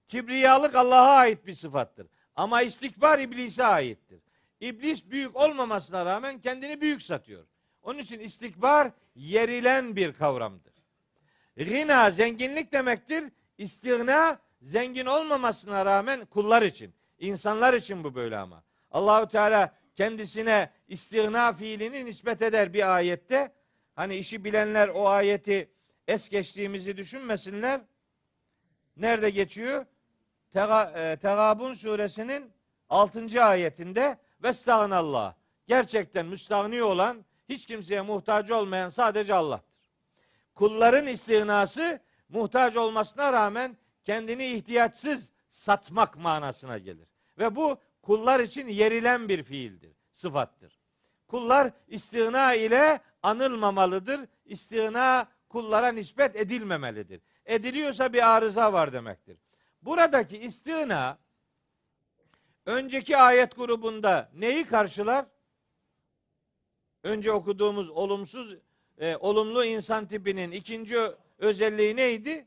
Kibriyalık Allah'a ait bir sıfattır. Ama istikbar iblise aittir. İblis büyük olmamasına rağmen kendini büyük satıyor. Onun için istikbar yerilen bir kavramdır. Gina zenginlik demektir. İstigna zengin olmamasına rağmen kullar için, insanlar için bu böyle ama. Allahu Teala kendisine istigna fiilini nispet eder bir ayette. Hani işi bilenler o ayeti es geçtiğimizi düşünmesinler. Nerede geçiyor? E, Tegabun suresinin 6. ayetinde Vestağnallah. Gerçekten müstahni olan, hiç kimseye muhtaç olmayan sadece Allah'tır. Kulların istinası muhtaç olmasına rağmen kendini ihtiyaçsız satmak manasına gelir. Ve bu kullar için yerilen bir fiildir, sıfattır. Kullar istina ile anılmamalıdır. İstina kullara nispet edilmemelidir. Ediliyorsa bir arıza var demektir. Buradaki istina önceki ayet grubunda neyi karşılar? Önce okuduğumuz olumsuz e, olumlu insan tipinin ikinci özelliği neydi?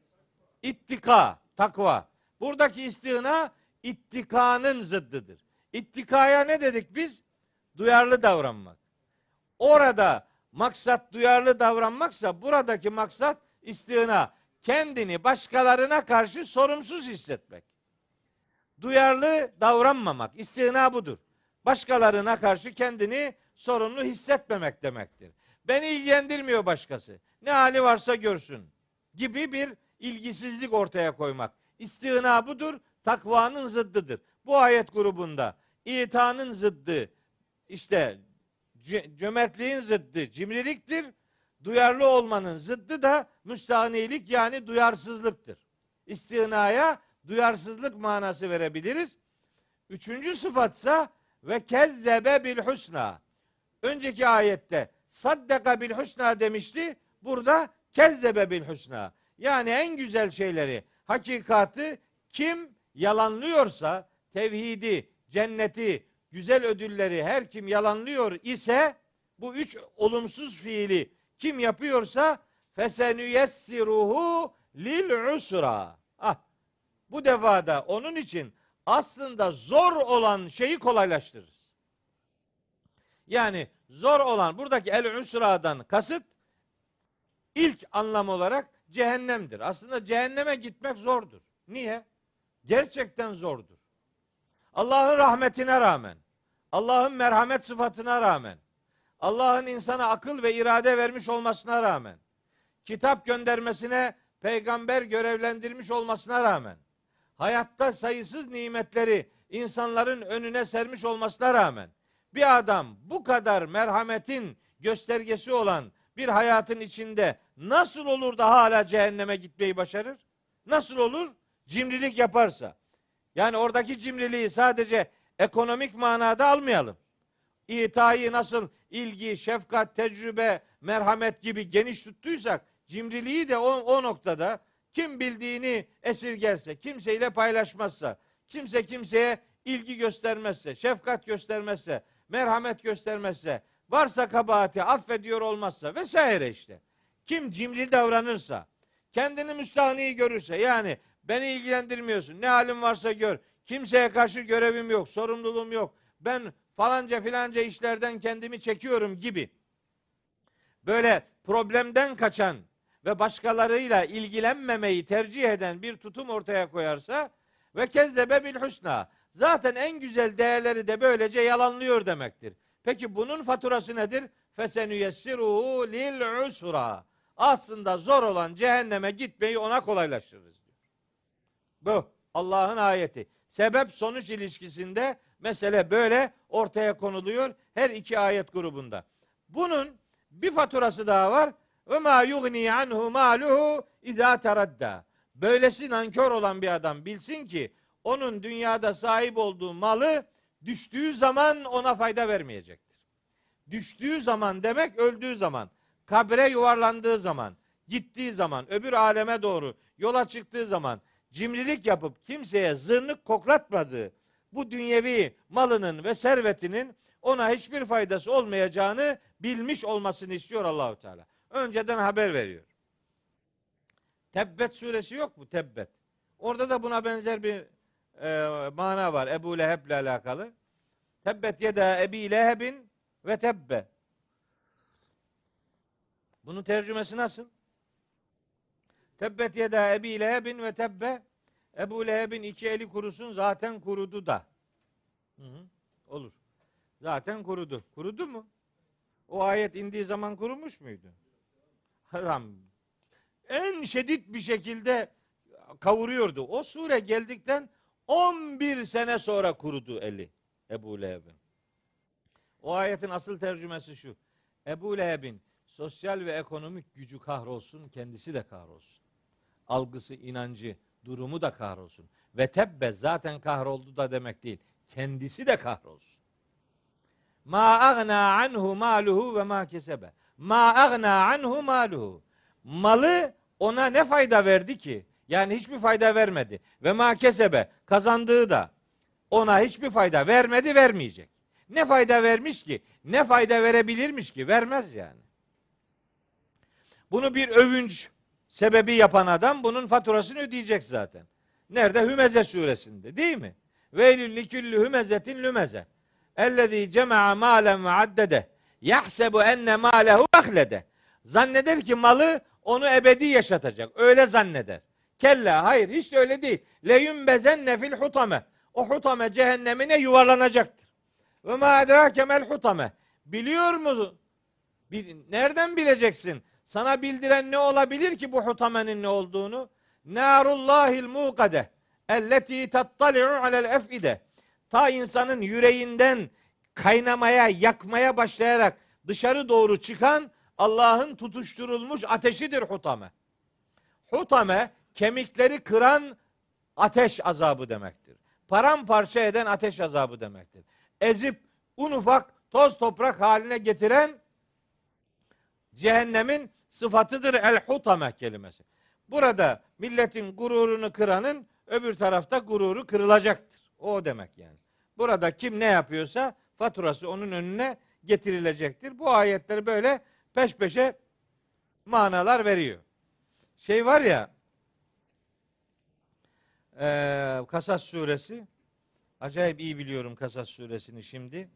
İttika, takva. Buradaki istina ittikanın zıddıdır. İttikaya ne dedik biz? Duyarlı davranmak. Orada maksat duyarlı davranmaksa buradaki maksat istina. Kendini başkalarına karşı sorumsuz hissetmek. Duyarlı davranmamak. istina budur. Başkalarına karşı kendini sorumlu hissetmemek demektir. Beni ilgilendirmiyor başkası. Ne hali varsa görsün gibi bir ilgisizlik ortaya koymak. İstina budur, takvanın zıddıdır. Bu ayet grubunda itanın zıddı, işte cömertliğin zıddı cimriliktir. Duyarlı olmanın zıddı da müstahnilik yani duyarsızlıktır. İstinaya duyarsızlık manası verebiliriz. Üçüncü sıfatsa ve kezzebe bil husna. Önceki ayette saddaka bil husna demişti. Burada kezzebe bil husna. Yani en güzel şeyleri, hakikati kim yalanlıyorsa tevhidi, cenneti, güzel ödülleri her kim yalanlıyor ise bu üç olumsuz fiili kim yapıyorsa fesenüyessiruhu lil usra. Ah, bu defada onun için aslında zor olan şeyi kolaylaştırırız. Yani zor olan buradaki el usradan kasıt ilk anlam olarak cehennemdir. Aslında cehenneme gitmek zordur. Niye? Gerçekten zordur. Allah'ın rahmetine rağmen, Allah'ın merhamet sıfatına rağmen, Allah'ın insana akıl ve irade vermiş olmasına rağmen, kitap göndermesine peygamber görevlendirmiş olmasına rağmen, hayatta sayısız nimetleri insanların önüne sermiş olmasına rağmen, bir adam bu kadar merhametin göstergesi olan bir hayatın içinde nasıl olur da hala cehenneme gitmeyi başarır? Nasıl olur? Cimrilik yaparsa. Yani oradaki cimriliği sadece ekonomik manada almayalım. İtayı nasıl ilgi, şefkat, tecrübe, merhamet gibi geniş tuttuysak cimriliği de o, o noktada kim bildiğini esirgerse, kimseyle paylaşmazsa, kimse kimseye ilgi göstermezse, şefkat göstermezse, merhamet göstermezse, varsa kabahati affediyor olmazsa vesaire işte. Kim cimri davranırsa, kendini müstahni görürse yani beni ilgilendirmiyorsun. Ne halin varsa gör. Kimseye karşı görevim yok, sorumluluğum yok. Ben falanca filanca işlerden kendimi çekiyorum gibi. Böyle problemden kaçan ve başkalarıyla ilgilenmemeyi tercih eden bir tutum ortaya koyarsa ve kezzebe bil husna. Zaten en güzel değerleri de böylece yalanlıyor demektir. Peki bunun faturası nedir? Fesenüyessiruhu lil usra. Aslında zor olan cehenneme gitmeyi ona kolaylaştırırız diyor. Bu Allah'ın ayeti. Sebep sonuç ilişkisinde mesele böyle ortaya konuluyor her iki ayet grubunda. Bunun bir faturası daha var. Ve ma yugni anhu maluhu iza teradda. Böylesi nankör olan bir adam bilsin ki onun dünyada sahip olduğu malı düştüğü zaman ona fayda vermeyecektir. Düştüğü zaman demek öldüğü zaman, kabre yuvarlandığı zaman, gittiği zaman, öbür aleme doğru yola çıktığı zaman cimrilik yapıp kimseye zırnık koklatmadığı bu dünyevi malının ve servetinin ona hiçbir faydası olmayacağını bilmiş olmasını istiyor Allahu Teala. Önceden haber veriyor. Tebbet suresi yok mu? Tebbet. Orada da buna benzer bir e, mana var Ebu Leheb'le alakalı. Tebbet yeda Ebi Leheb'in ve tebbe. Bunun tercümesi nasıl? Tebbet yeda Ebi Leheb'in ve tebbe. Ebu Leheb'in iki eli kurusun zaten kurudu da. Hı hı. Olur. Zaten kurudu. Kurudu mu? O ayet indiği zaman kurumuş muydu? Adam en şiddet bir şekilde kavuruyordu. O sure geldikten 11 sene sonra kurudu eli Ebu Leheb'in. O ayetin asıl tercümesi şu. Ebu Leheb'in sosyal ve ekonomik gücü kahrolsun, kendisi de kahrolsun. Algısı, inancı, durumu da kahrolsun. Ve tebbe zaten kahroldu da demek değil. Kendisi de kahrolsun. Ma agna anhu maluhu ve ma kesebe. Ma agna anhu maluhu. Malı ona ne fayda verdi ki? Yani hiçbir fayda vermedi. Ve ma kesebe kazandığı da ona hiçbir fayda vermedi, vermeyecek. Ne fayda vermiş ki? Ne fayda verebilirmiş ki? Vermez yani. Bunu bir övünç sebebi yapan adam bunun faturasını ödeyecek zaten. Nerede? Hümeze suresinde değil mi? Veylül liküllü hümezetin lümeze. Ellezî cema'a mâlen ve addede. Yahsebu enne mâlehu ahlede. Zanneder ki malı onu ebedi yaşatacak. Öyle zanneder. Kella hayır hiç de öyle değil. Leyun bezenne fil hutame. O hutame cehennemine yuvarlanacaktır. Ve ma edrake mel hutame. Biliyor musun? Nereden bileceksin? Sana bildiren ne olabilir ki bu hutamenin ne olduğunu? Narullahil muqade. Elleti tattali'u alel efide. Ta insanın yüreğinden kaynamaya, yakmaya başlayarak dışarı doğru çıkan Allah'ın tutuşturulmuş ateşidir hutame. Hutame kemikleri kıran ateş azabı demektir. Paramparça eden ateş azabı demektir. Ezip un ufak toz toprak haline getiren cehennemin sıfatıdır el hutame kelimesi. Burada milletin gururunu kıranın öbür tarafta gururu kırılacaktır. O demek yani. Burada kim ne yapıyorsa faturası onun önüne getirilecektir. Bu ayetler böyle peş peşe manalar veriyor. Şey var ya eee Kasas suresi acayip iyi biliyorum Kasas suresini şimdi.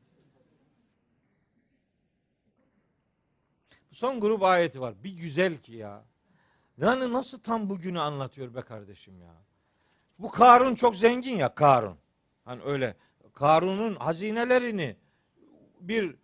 Son grup ayeti var. Bir güzel ki ya. Yani nasıl tam bugünü anlatıyor be kardeşim ya. Bu Karun çok zengin ya Karun. Hani öyle Karun'un hazinelerini bir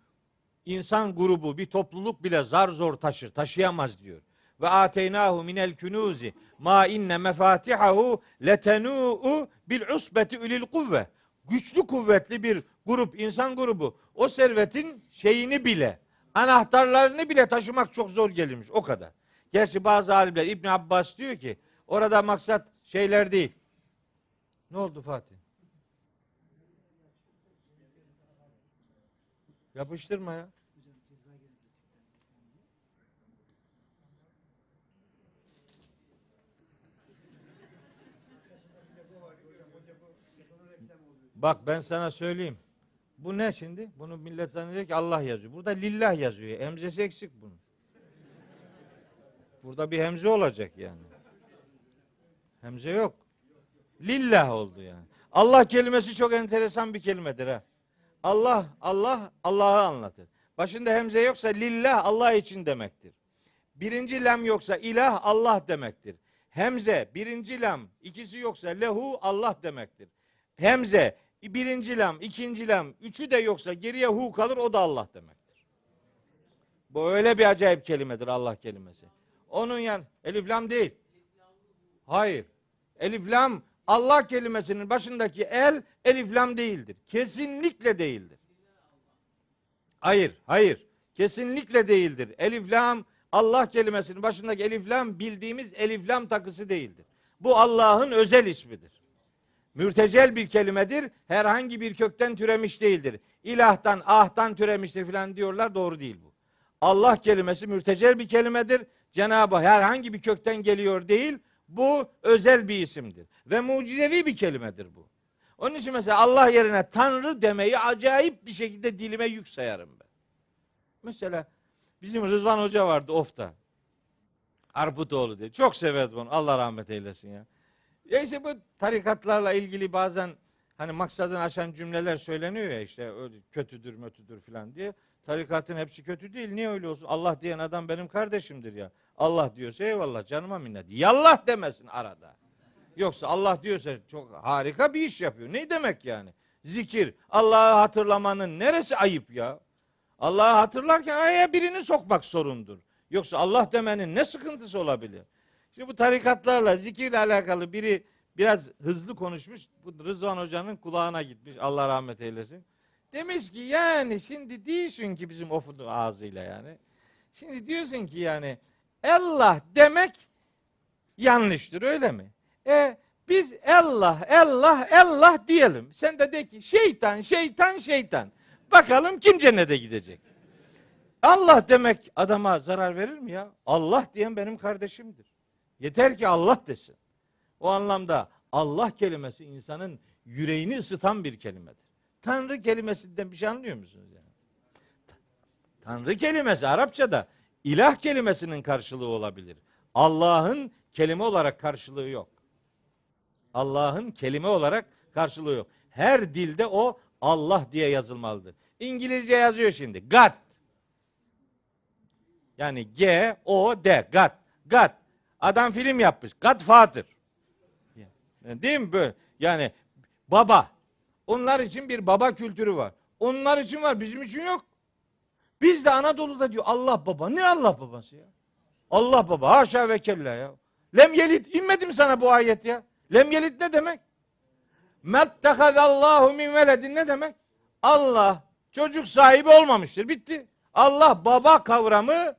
insan grubu, bir topluluk bile zar zor taşır, taşıyamaz diyor. Ve ateynahu minel kunuzi ma inne mefatihahu letenuu bil usbeti ulil kuvve. Güçlü kuvvetli bir grup, insan grubu o servetin şeyini bile, anahtarlarını bile taşımak çok zor gelirmiş o kadar. Gerçi bazı alimler İbn Abbas diyor ki orada maksat şeyler değil. Ne oldu Fatih? Yapıştırma ya. Bak ben sana söyleyeyim. Bu ne şimdi? Bunu millet zannediyor ki Allah yazıyor. Burada lillah yazıyor. Emzesi eksik bunun. Burada bir hemze olacak yani. Hemze yok. Lillah oldu yani. Allah kelimesi çok enteresan bir kelimedir ha. Allah, Allah, Allah'ı anlatır. Başında hemze yoksa lillah Allah için demektir. Birinci lem yoksa ilah Allah demektir. Hemze, birinci lem, ikisi yoksa lehu Allah demektir. Hemze, birinci lem, ikinci lem, üçü de yoksa geriye hu kalır o da Allah demektir. Bu öyle bir acayip kelimedir Allah kelimesi. Onun yan elif lam değil. Hayır. Elif lam Allah kelimesinin başındaki el elif lam değildir. Kesinlikle değildir. Hayır, hayır. Kesinlikle değildir. Elif lam Allah kelimesinin başındaki elif lam bildiğimiz elif lam takısı değildir. Bu Allah'ın özel ismidir. Mürtecel bir kelimedir. Herhangi bir kökten türemiş değildir. İlahtan, ahtan türemiştir filan diyorlar. Doğru değil bu. Allah kelimesi mürtecel bir kelimedir. Cenab-ı herhangi bir kökten geliyor değil. Bu özel bir isimdir. Ve mucizevi bir kelimedir bu. Onun için mesela Allah yerine Tanrı demeyi acayip bir şekilde dilime yük sayarım ben. Mesela bizim Rızvan Hoca vardı Of'ta. Arputoğlu diye. Çok severdim onu. Allah rahmet eylesin ya. Ya işte bu tarikatlarla ilgili bazen hani maksadını aşan cümleler söyleniyor ya işte öyle kötüdür mötüdür filan diye. Tarikatın hepsi kötü değil. Niye öyle olsun? Allah diyen adam benim kardeşimdir ya. Allah diyorsa eyvallah canıma minnet. Yallah demesin arada. Yoksa Allah diyorsa çok harika bir iş yapıyor. Ne demek yani? Zikir, Allah'ı hatırlamanın neresi ayıp ya? Allah'ı hatırlarken araya birini sokmak sorundur. Yoksa Allah demenin ne sıkıntısı olabilir? Şimdi bu tarikatlarla, zikirle alakalı biri biraz hızlı konuşmuş. Bu Rızvan Hoca'nın kulağına gitmiş. Allah rahmet eylesin. Demiş ki yani şimdi diyorsun ki bizim ofun ağzıyla yani. Şimdi diyorsun ki yani Allah demek yanlıştır öyle mi? E biz Allah, Allah, Allah diyelim. Sen de de ki şeytan, şeytan, şeytan. Bakalım kim cennete gidecek? Allah demek adama zarar verir mi ya? Allah diyen benim kardeşimdir. Yeter ki Allah desin. O anlamda Allah kelimesi insanın yüreğini ısıtan bir kelimedir. Tanrı kelimesinden bir şey anlıyor musunuz yani? Tanrı kelimesi Arapçada ilah kelimesinin karşılığı olabilir. Allah'ın kelime olarak karşılığı yok. Allah'ın kelime olarak karşılığı yok. Her dilde o Allah diye yazılmalıdır. İngilizce yazıyor şimdi. God. Yani G O D God. God. Adam film yapmış. Godfather. Değil mi böyle? Yani baba. Onlar için bir baba kültürü var. Onlar için var, bizim için yok. Biz de Anadolu'da diyor Allah baba. Ne Allah babası ya? Allah baba. Haşa ve kella ya. Lem yelit. inmedi mi sana bu ayet ya? Lem yelit ne demek? Mettehadallahu min veledin ne demek? Allah çocuk sahibi olmamıştır. Bitti. Allah baba kavramı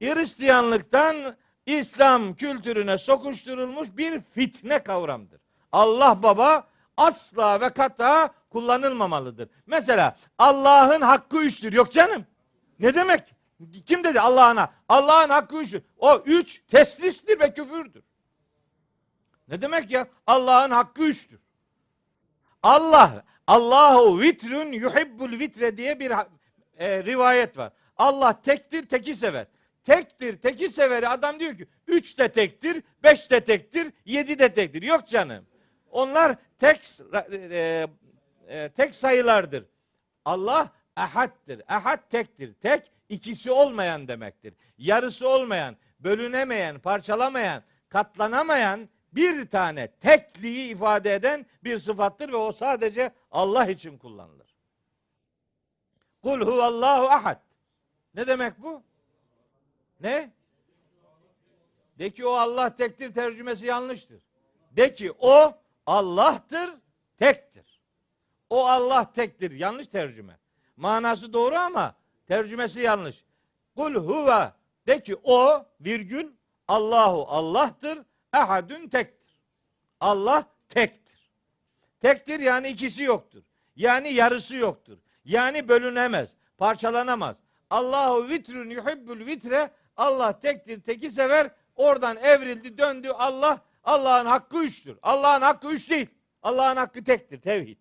Hristiyanlıktan İslam kültürüne sokuşturulmuş bir fitne kavramdır. Allah baba asla ve kata kullanılmamalıdır. Mesela Allah'ın hakkı üçtür. Yok canım. Ne demek? Kim dedi Allah'ına? Allah'ın hakkı üçtür. O üç teslistir ve küfürdür. Ne demek ya? Allah'ın hakkı üçtür. Allah, Allahu vitrün yuhibbul vitre diye bir e, rivayet var. Allah tektir, teki sever. Tektir, teki severi adam diyor ki üç de tektir, beş de tektir, yedi de tektir. Yok canım. Onlar tek e, e, tek sayılardır. Allah ehaddir. Ehad tektir. Tek ikisi olmayan demektir. Yarısı olmayan, bölünemeyen, parçalamayan, katlanamayan bir tane tekliği ifade eden bir sıfattır ve o sadece Allah için kullanılır. Kul huvallahu ahad. Ne demek bu? Ne? De ki o Allah tektir tercümesi yanlıştır. De ki o Allah'tır, tektir. O Allah tektir. Yanlış tercüme. Manası doğru ama tercümesi yanlış. Kul huve de ki o virgül Allahu Allah'tır. Ehadün tektir. Allah tektir. Tektir yani ikisi yoktur. Yani yarısı yoktur. Yani bölünemez, parçalanamaz. Allahu vitrün yuhibbül vitre Allah tektir, teki sever. Oradan evrildi, döndü. Allah Allah'ın hakkı üçtür. Allah'ın hakkı üç değil. Allah'ın hakkı tektir, tevhid.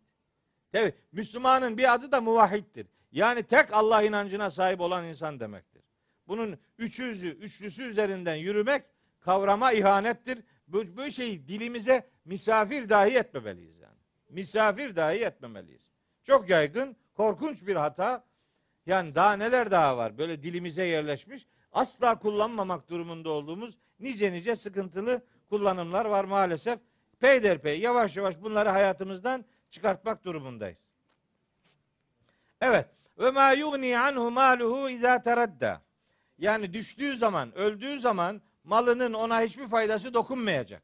Tevhid. Müslümanın bir adı da muvahhiddir. Yani tek Allah inancına sahip olan insan demektir. Bunun üçüzü, üçlüsü üzerinden yürümek kavrama ihanettir. Bu, bu şeyi dilimize misafir dahi etmemeliyiz yani. Misafir dahi etmemeliyiz. Çok yaygın, korkunç bir hata. Yani daha neler daha var böyle dilimize yerleşmiş. Asla kullanmamak durumunda olduğumuz nice nice sıkıntılı kullanımlar var maalesef. Peyderpey yavaş yavaş bunları hayatımızdan çıkartmak durumundayız. Evet. Ve ma yugni anhu maluhu iza teradda. Yani düştüğü zaman, öldüğü zaman malının ona hiçbir faydası dokunmayacak.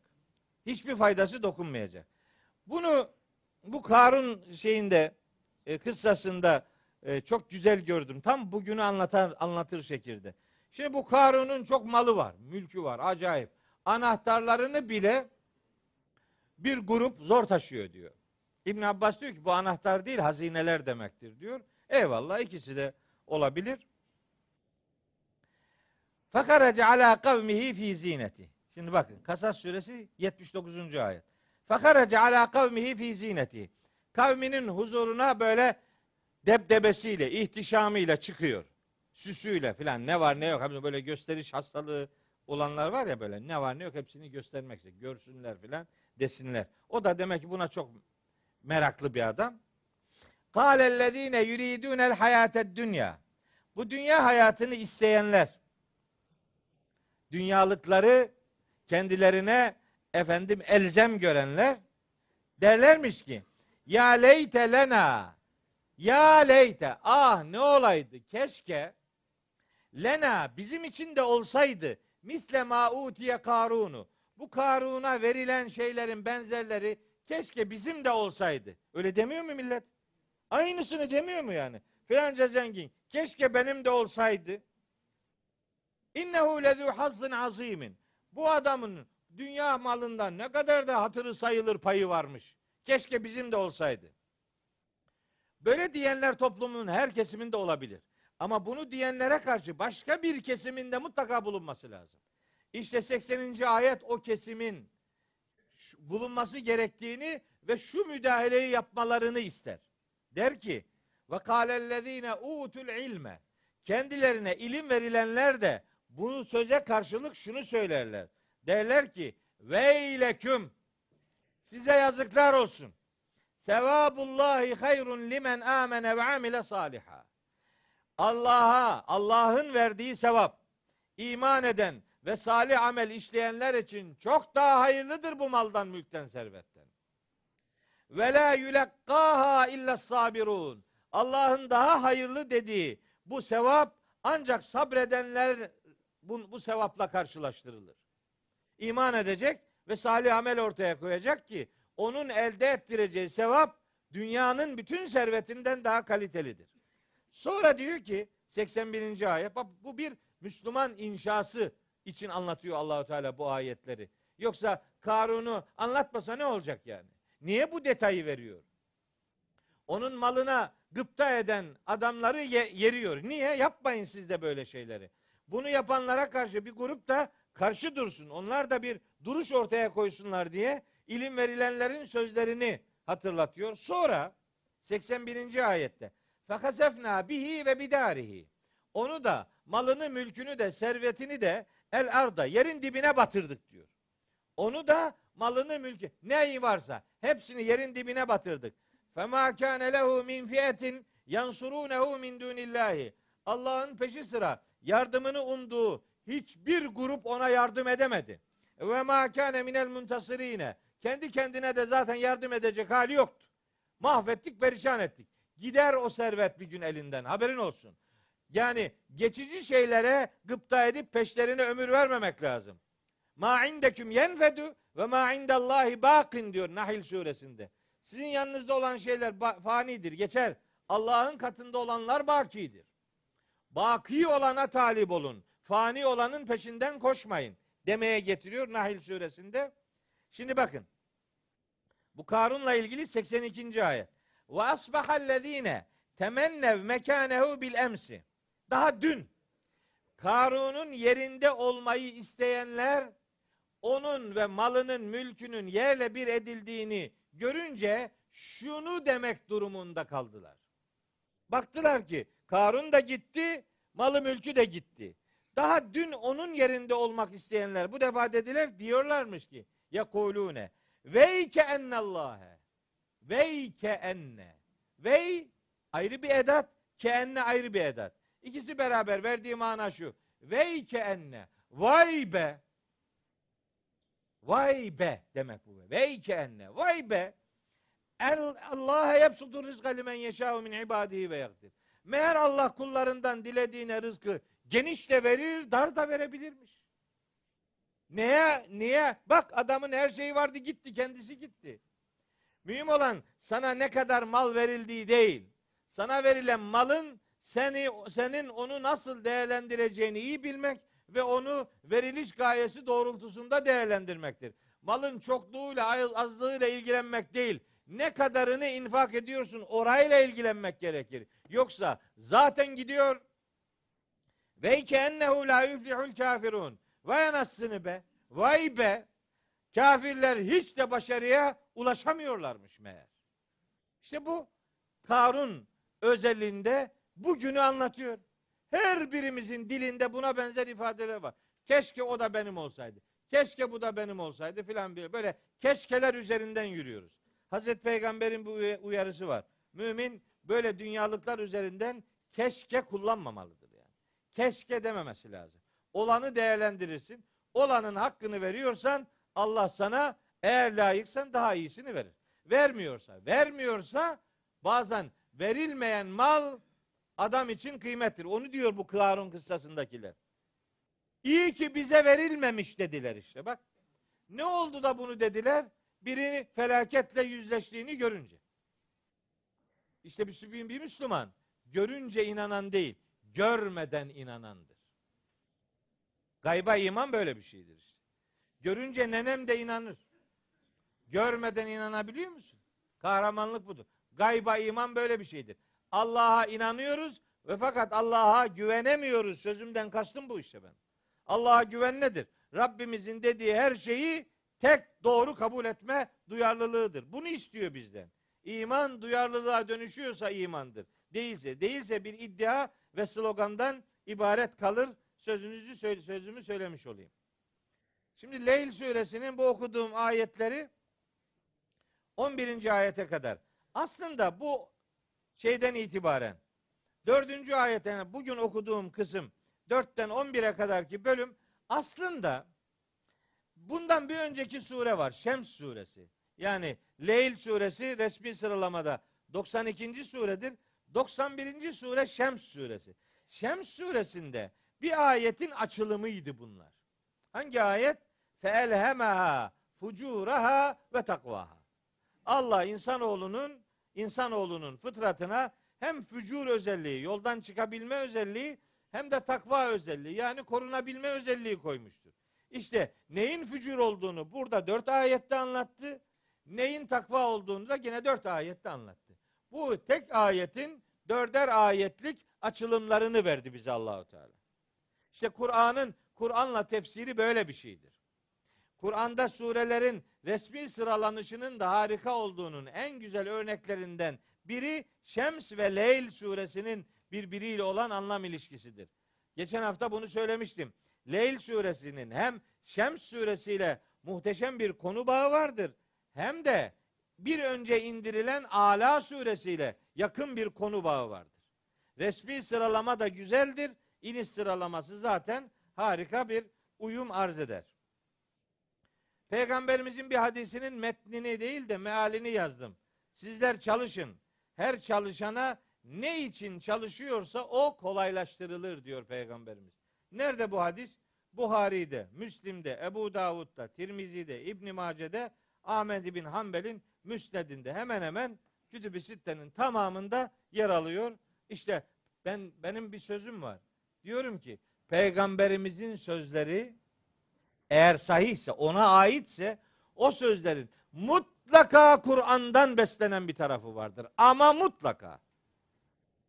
Hiçbir faydası dokunmayacak. Bunu bu Karun şeyinde e, kıssasında e, çok güzel gördüm. Tam bugünü anlatar anlatır şekilde. Şimdi bu Karun'un çok malı var, mülkü var, acayip. Anahtarlarını bile bir grup zor taşıyor diyor. İbn Abbas diyor ki bu anahtar değil hazineler demektir diyor. Eyvallah ikisi de olabilir. Fakarace ala kavmihi fi zineti. Şimdi bakın Kasas suresi 79. ayet. Fakarace ala kavmihi fi zineti. Kavminin huzuruna böyle debdebesiyle, ihtişamıyla çıkıyor. Süsüyle filan ne var ne yok. Hani böyle gösteriş hastalığı olanlar var ya böyle ne var ne yok hepsini göstermek istiyor. Görsünler filan desinler. O da demek ki buna çok meraklı bir adam. Kâlellezîne yuridûnel hayâted dünya. Bu dünya hayatını isteyenler, dünyalıkları kendilerine efendim elzem görenler derlermiş ki ya leyte lena ya leyte ah ne olaydı keşke lena bizim için de olsaydı misle ma utiye karunu bu karuna verilen şeylerin benzerleri keşke bizim de olsaydı. Öyle demiyor mu millet? Aynısını demiyor mu yani? Filanca zengin. Keşke benim de olsaydı. İnnehu lezû hazzın azimin. Bu adamın dünya malından ne kadar da hatırı sayılır payı varmış. Keşke bizim de olsaydı. Böyle diyenler toplumun her kesiminde olabilir. Ama bunu diyenlere karşı başka bir kesiminde mutlaka bulunması lazım. İşte 80. ayet o kesimin bulunması gerektiğini ve şu müdahaleyi yapmalarını ister. Der ki ve kâlellezîne utul ilme kendilerine ilim verilenler de bunu söze karşılık şunu söylerler. Derler ki veyleküm size yazıklar olsun. Sevabullahi hayrun limen amene ve amile saliha. Allah'a, Allah'ın verdiği sevap, iman eden ve salih amel işleyenler için çok daha hayırlıdır bu maldan, mülkten, servetten. Ve la yulekkaha illa sabirun. Allah'ın daha hayırlı dediği bu sevap ancak sabredenler bu, bu sevapla karşılaştırılır. İman edecek ve salih amel ortaya koyacak ki onun elde ettireceği sevap dünyanın bütün servetinden daha kalitelidir. Sonra diyor ki 81. ayet bu bir Müslüman inşası için anlatıyor Allahu Teala bu ayetleri. Yoksa Karun'u anlatmasa ne olacak yani? Niye bu detayı veriyor? Onun malına gıpta eden adamları ye- yeriyor. Niye? Yapmayın siz de böyle şeyleri. Bunu yapanlara karşı bir grup da karşı dursun. Onlar da bir duruş ortaya koysunlar diye ilim verilenlerin sözlerini hatırlatıyor. Sonra 81. ayette Fakasefna bihi ve bidarihi. Onu da malını, mülkünü de, servetini de el arda yerin dibine batırdık diyor. Onu da malını, mülkü neyi varsa hepsini yerin dibine batırdık. Fema kâne lehu min fiyetin yansurunehu min dunillahi. Allah'ın peşi sıra yardımını umduğu hiçbir grup ona yardım edemedi. Ve ma kâne minel muntasirine. Kendi kendine de zaten yardım edecek hali yoktu. Mahvettik, perişan ettik. Gider o servet bir gün elinden. Haberin olsun. Yani geçici şeylere gıpta edip peşlerine ömür vermemek lazım. Ma indeküm yenfedu ve ma indallahi bakin diyor Nahil suresinde. Sizin yanınızda olan şeyler fanidir, geçer. Allah'ın katında olanlar bakidir. Baki olana talip olun. Fani olanın peşinden koşmayın demeye getiriyor Nahil suresinde. Şimdi bakın. Bu Karun'la ilgili 82. ayet. Ve asbahallezine temennev mekanehu bil emsi. Daha dün Karun'un yerinde olmayı isteyenler onun ve malının mülkünün yerle bir edildiğini görünce şunu demek durumunda kaldılar. Baktılar ki Karun da gitti, malı mülkü de gitti. Daha dün onun yerinde olmak isteyenler bu defa dediler diyorlarmış ki yekulune veyke ennallâhe veyke enne vey ayrı bir edat ke enne ayrı bir edat. İkisi beraber verdiği mana şu. Veyke enne vay be Vay be demek bu. Veyke enne. Vay be. Allah'a yebsutur rızka limen yeşâhu min ibadihi ve yakdir. Meğer Allah kullarından dilediğine rızkı geniş de verir, dar da verebilirmiş. Neye? Niye? Bak adamın her şeyi vardı gitti, kendisi gitti. Mühim olan sana ne kadar mal verildiği değil. Sana verilen malın seni senin onu nasıl değerlendireceğini iyi bilmek ve onu veriliş gayesi doğrultusunda değerlendirmektir. Malın çokluğuyla azlığıyla ilgilenmek değil. Ne kadarını infak ediyorsun orayla ilgilenmek gerekir. Yoksa zaten gidiyor. Ve ki ennehu la yuflihul kafirun. Vay anasını be. Vay be. Kafirler hiç de başarıya ulaşamıyorlarmış meğer. İşte bu Karun özelliğinde bugünü anlatıyor. Her birimizin dilinde buna benzer ifadeler var. Keşke o da benim olsaydı. Keşke bu da benim olsaydı filan böyle. Böyle keşkeler üzerinden yürüyoruz. Hazreti Peygamber'in bu uyarısı var. Mümin böyle dünyalıklar üzerinden keşke kullanmamalıdır yani. Keşke dememesi lazım. Olanı değerlendirirsin. Olanın hakkını veriyorsan Allah sana eğer layıksan daha iyisini verir. Vermiyorsa, vermiyorsa bazen verilmeyen mal adam için kıymettir. Onu diyor bu Karun kıssasındakiler. İyi ki bize verilmemiş dediler işte bak. Ne oldu da bunu dediler? Birini felaketle yüzleştiğini görünce. İşte bir, bir Müslüman görünce inanan değil, görmeden inanandır. Gayba iman böyle bir şeydir işte. Görünce nenem de inanır. Görmeden inanabiliyor musun? Kahramanlık budur. Gayba iman böyle bir şeydir. Allah'a inanıyoruz ve fakat Allah'a güvenemiyoruz. Sözümden kastım bu işte ben. Allah'a güven nedir? Rabbimizin dediği her şeyi tek doğru kabul etme duyarlılığıdır. Bunu istiyor bizden. İman duyarlılığa dönüşüyorsa imandır. Değilse, değilse bir iddia ve slogandan ibaret kalır. Sözünüzü sözümü söylemiş olayım. Şimdi Leyl suresinin bu okuduğum ayetleri 11. ayete kadar. Aslında bu şeyden itibaren dördüncü ayetten bugün okuduğum kısım 4'ten 11'e kadarki bölüm aslında bundan bir önceki sure var. Şems suresi. Yani Leyl suresi resmi sıralamada 92. suredir. 91. sure Şems suresi. Şems suresinde bir ayetin açılımıydı bunlar. Hangi ayet? Feelhemaha fucuraha ve takvaha. Allah insanoğlunun insanoğlunun fıtratına hem fücur özelliği, yoldan çıkabilme özelliği hem de takva özelliği yani korunabilme özelliği koymuştur. İşte neyin fücur olduğunu burada dört ayette anlattı. Neyin takva olduğunu da yine dört ayette anlattı. Bu tek ayetin dörder ayetlik açılımlarını verdi bize Allahu Teala. İşte Kur'an'ın Kur'an'la tefsiri böyle bir şeydir. Kur'an'da surelerin resmi sıralanışının da harika olduğunun en güzel örneklerinden biri Şems ve Leyl suresinin birbiriyle olan anlam ilişkisidir. Geçen hafta bunu söylemiştim. Leyl suresinin hem Şems suresiyle muhteşem bir konu bağı vardır. Hem de bir önce indirilen Ala suresiyle yakın bir konu bağı vardır. Resmi sıralama da güzeldir. İniş sıralaması zaten harika bir uyum arz eder. Peygamberimizin bir hadisinin metnini değil de mealini yazdım. Sizler çalışın. Her çalışana ne için çalışıyorsa o kolaylaştırılır diyor Peygamberimiz. Nerede bu hadis? Buhari'de, Müslim'de, Ebu Davud'da, Tirmizi'de, İbn Mace'de, Ahmed bin Hanbel'in Müsned'inde hemen hemen Kütüb-i Sitte'nin tamamında yer alıyor. İşte ben benim bir sözüm var. Diyorum ki peygamberimizin sözleri eğer sahihse, ona aitse o sözlerin mutlaka Kur'an'dan beslenen bir tarafı vardır. Ama mutlaka.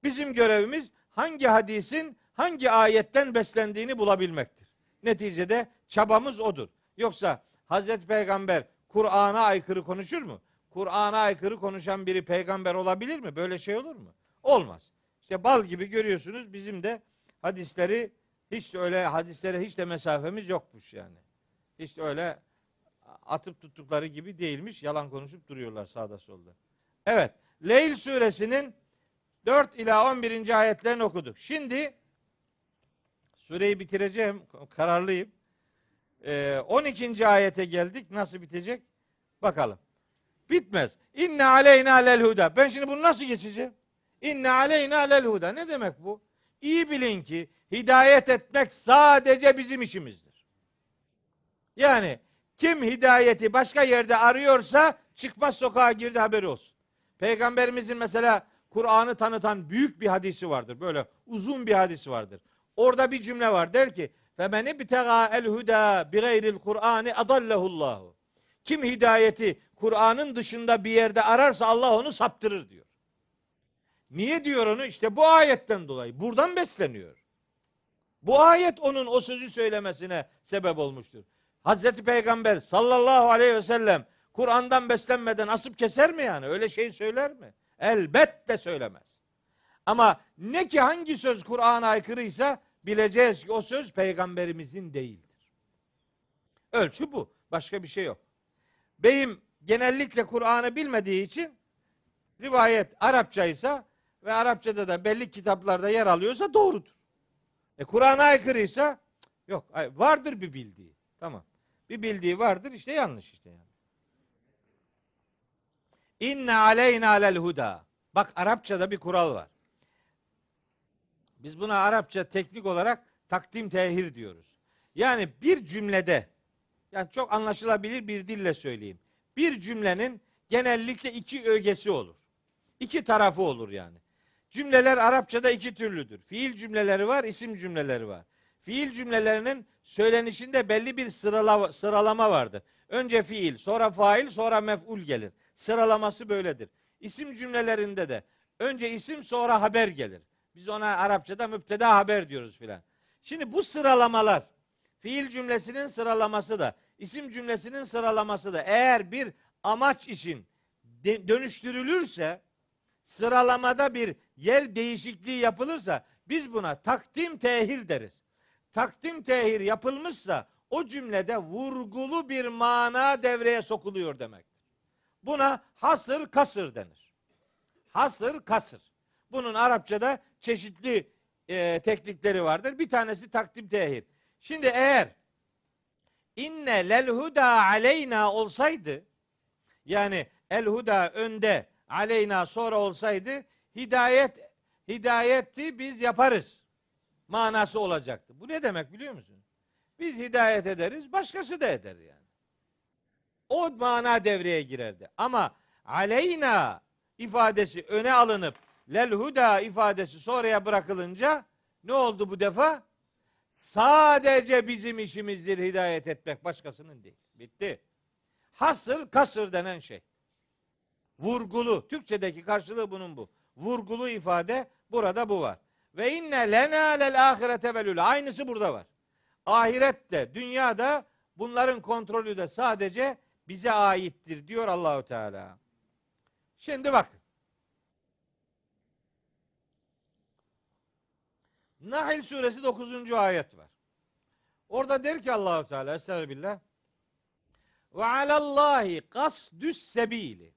Bizim görevimiz hangi hadisin hangi ayetten beslendiğini bulabilmektir. Neticede çabamız odur. Yoksa Hazreti Peygamber Kur'an'a aykırı konuşur mu? Kur'an'a aykırı konuşan biri peygamber olabilir mi? Böyle şey olur mu? Olmaz. İşte bal gibi görüyorsunuz bizim de hadisleri hiç de öyle hadislere hiç de mesafemiz yokmuş yani. De öyle atıp tuttukları gibi değilmiş. Yalan konuşup duruyorlar sağda solda. Evet. Leyl suresinin 4 ila 11. ayetlerini okuduk. Şimdi sureyi bitireceğim. Kararlıyım. Ee, 12. ayete geldik. Nasıl bitecek? Bakalım. Bitmez. İnne aleyna lel huda. Ben şimdi bunu nasıl geçeceğim? İnne aleyna lel huda. Ne demek bu? İyi bilin ki hidayet etmek sadece bizim işimizdir. Yani kim hidayeti başka yerde arıyorsa çıkmaz sokağa girdi haberi olsun. Peygamberimizin mesela Kur'an'ı tanıtan büyük bir hadisi vardır. Böyle uzun bir hadisi vardır. Orada bir cümle var. Der ki: "Ve men ibtaga el huda bi gayril Kur'ani adallahullahu." Kim hidayeti Kur'an'ın dışında bir yerde ararsa Allah onu saptırır diyor. Niye diyor onu? İşte bu ayetten dolayı. Buradan besleniyor. Bu ayet onun o sözü söylemesine sebep olmuştur. Hazreti Peygamber sallallahu aleyhi ve sellem Kur'an'dan beslenmeden asıp keser mi yani? Öyle şey söyler mi? Elbette söylemez. Ama ne ki hangi söz Kur'an'a aykırıysa bileceğiz ki o söz peygamberimizin değildir. Ölçü bu. Başka bir şey yok. Beyim genellikle Kur'an'ı bilmediği için rivayet Arapçaysa ve Arapçada da belli kitaplarda yer alıyorsa doğrudur. E Kur'an'a aykırıysa yok vardır bir bildiği. Tamam. Bir bildiği vardır işte yanlış işte yani. İnne aleyna lel huda. Bak Arapçada bir kural var. Biz buna Arapça teknik olarak takdim tehir diyoruz. Yani bir cümlede yani çok anlaşılabilir bir dille söyleyeyim. Bir cümlenin genellikle iki ögesi olur. İki tarafı olur yani. Cümleler Arapçada iki türlüdür. Fiil cümleleri var, isim cümleleri var. Fiil cümlelerinin söylenişinde belli bir sırala, sıralama vardır. Önce fiil, sonra fail, sonra mef'ul gelir. Sıralaması böyledir. İsim cümlelerinde de önce isim sonra haber gelir. Biz ona Arapçada müpteda haber diyoruz filan. Şimdi bu sıralamalar fiil cümlesinin sıralaması da isim cümlesinin sıralaması da eğer bir amaç için dönüştürülürse sıralamada bir yer değişikliği yapılırsa biz buna takdim tehir deriz. Takdim tehir yapılmışsa o cümlede vurgulu bir mana devreye sokuluyor demektir. Buna hasır kasır denir. Hasır kasır. Bunun Arapçada çeşitli e, teknikleri vardır. Bir tanesi takdim tehir. Şimdi eğer inne lel huda aleyna olsaydı yani el huda önde aleyna sonra olsaydı hidayet hidayeti biz yaparız manası olacaktı. Bu ne demek biliyor musun? Biz hidayet ederiz, başkası da eder yani. O mana devreye girerdi. Ama aleyna ifadesi öne alınıp lel huda ifadesi sonraya bırakılınca ne oldu bu defa? Sadece bizim işimizdir hidayet etmek, başkasının değil. Bitti. Hasır kasır denen şey. Vurgulu. Türkçedeki karşılığı bunun bu. Vurgulu ifade burada bu var. Ve inne lena lel ahirete velül. Aynısı burada var. Ahirette, dünyada bunların kontrolü de sadece bize aittir diyor Allahu Teala. Şimdi bakın. Nahl suresi 9. ayet var. Orada der ki Allahu Teala Estağfirullah. Ve alallahi kasdüs sebili.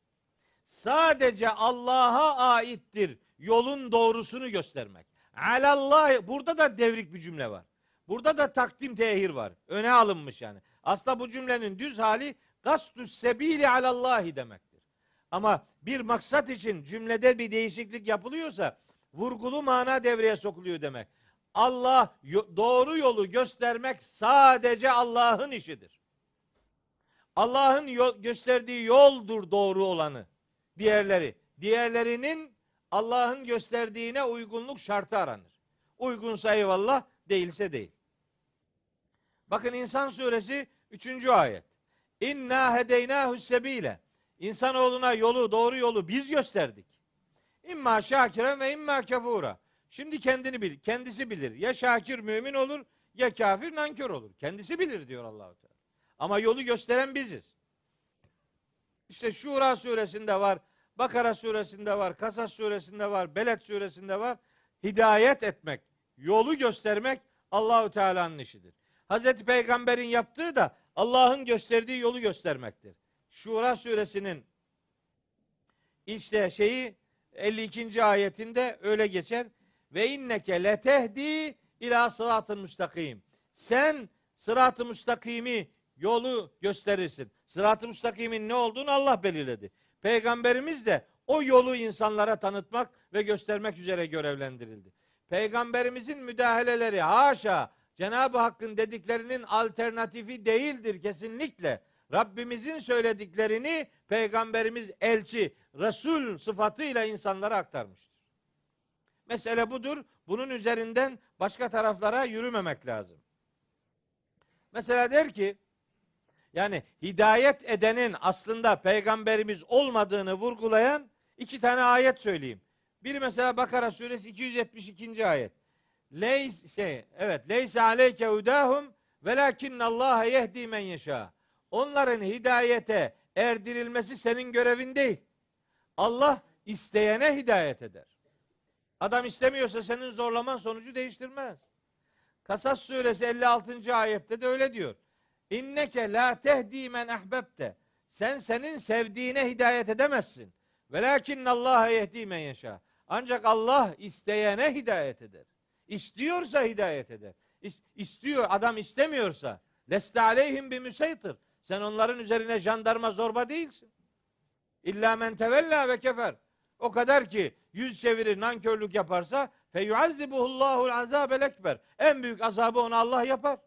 Sadece Allah'a aittir yolun doğrusunu göstermek. Alallahi burada da devrik bir cümle var. Burada da takdim tehir var. Öne alınmış yani. Aslında bu cümlenin düz hali kasdüs sebili alallahi demektir. Ama bir maksat için cümlede bir değişiklik yapılıyorsa vurgulu mana devreye sokuluyor demek. Allah doğru yolu göstermek sadece Allah'ın işidir. Allah'ın gösterdiği yoldur doğru olanı. Diğerleri. Diğerlerinin Allah'ın gösterdiğine uygunluk şartı aranır. Uygunsa eyvallah, değilse değil. Bakın İnsan suresi 3. ayet. İnna hedeynahu sebile. İnsanoğluna yolu, doğru yolu biz gösterdik. İmma şakiren ve imma kefura. Şimdi kendini bil, kendisi bilir. Ya şakir mümin olur ya kafir nankör olur. Kendisi bilir diyor Allahu Teala. Ama yolu gösteren biziz. İşte Şura suresinde var, Bakara suresinde var, Kasas suresinde var, Beled suresinde var. Hidayet etmek, yolu göstermek Allahu Teala'nın işidir. Hazreti Peygamber'in yaptığı da Allah'ın gösterdiği yolu göstermektir. Şura suresinin işte şeyi 52. ayetinde öyle geçer. Ve inneke letehdi ila sıratın müstakim. Sen sırat-ı müstakimi yolu gösterirsin. Sırat-ı müstakimin ne olduğunu Allah belirledi. Peygamberimiz de o yolu insanlara tanıtmak ve göstermek üzere görevlendirildi. Peygamberimizin müdahaleleri haşa Cenab-ı Hakk'ın dediklerinin alternatifi değildir kesinlikle. Rabbimizin söylediklerini peygamberimiz elçi, Resul sıfatıyla insanlara aktarmıştır. Mesele budur. Bunun üzerinden başka taraflara yürümemek lazım. Mesela der ki yani hidayet edenin aslında peygamberimiz olmadığını vurgulayan iki tane ayet söyleyeyim. Biri mesela Bakara suresi 272. ayet. Leys şey evet leyse aleyke hudahum velakin Allah yehdi men yeşâ. Onların hidayete erdirilmesi senin görevin değil. Allah isteyene hidayet eder. Adam istemiyorsa senin zorlaman sonucu değiştirmez. Kasas suresi 56. ayette de öyle diyor. İnneke la tehdi men ahbebte. Sen senin sevdiğine hidayet edemezsin. Velakin Allah yehdi men yaşa. Ancak Allah isteyene hidayet eder. İstiyorsa hidayet eder. İstiyor, adam istemiyorsa leste aleyhim bir müseytir. Sen onların üzerine jandarma zorba değilsin. İlla men tevella ve kefer. O kadar ki yüz çevirir, nankörlük yaparsa feyuazzibuhullahul azabel ekber. En büyük azabı ona Allah yapar.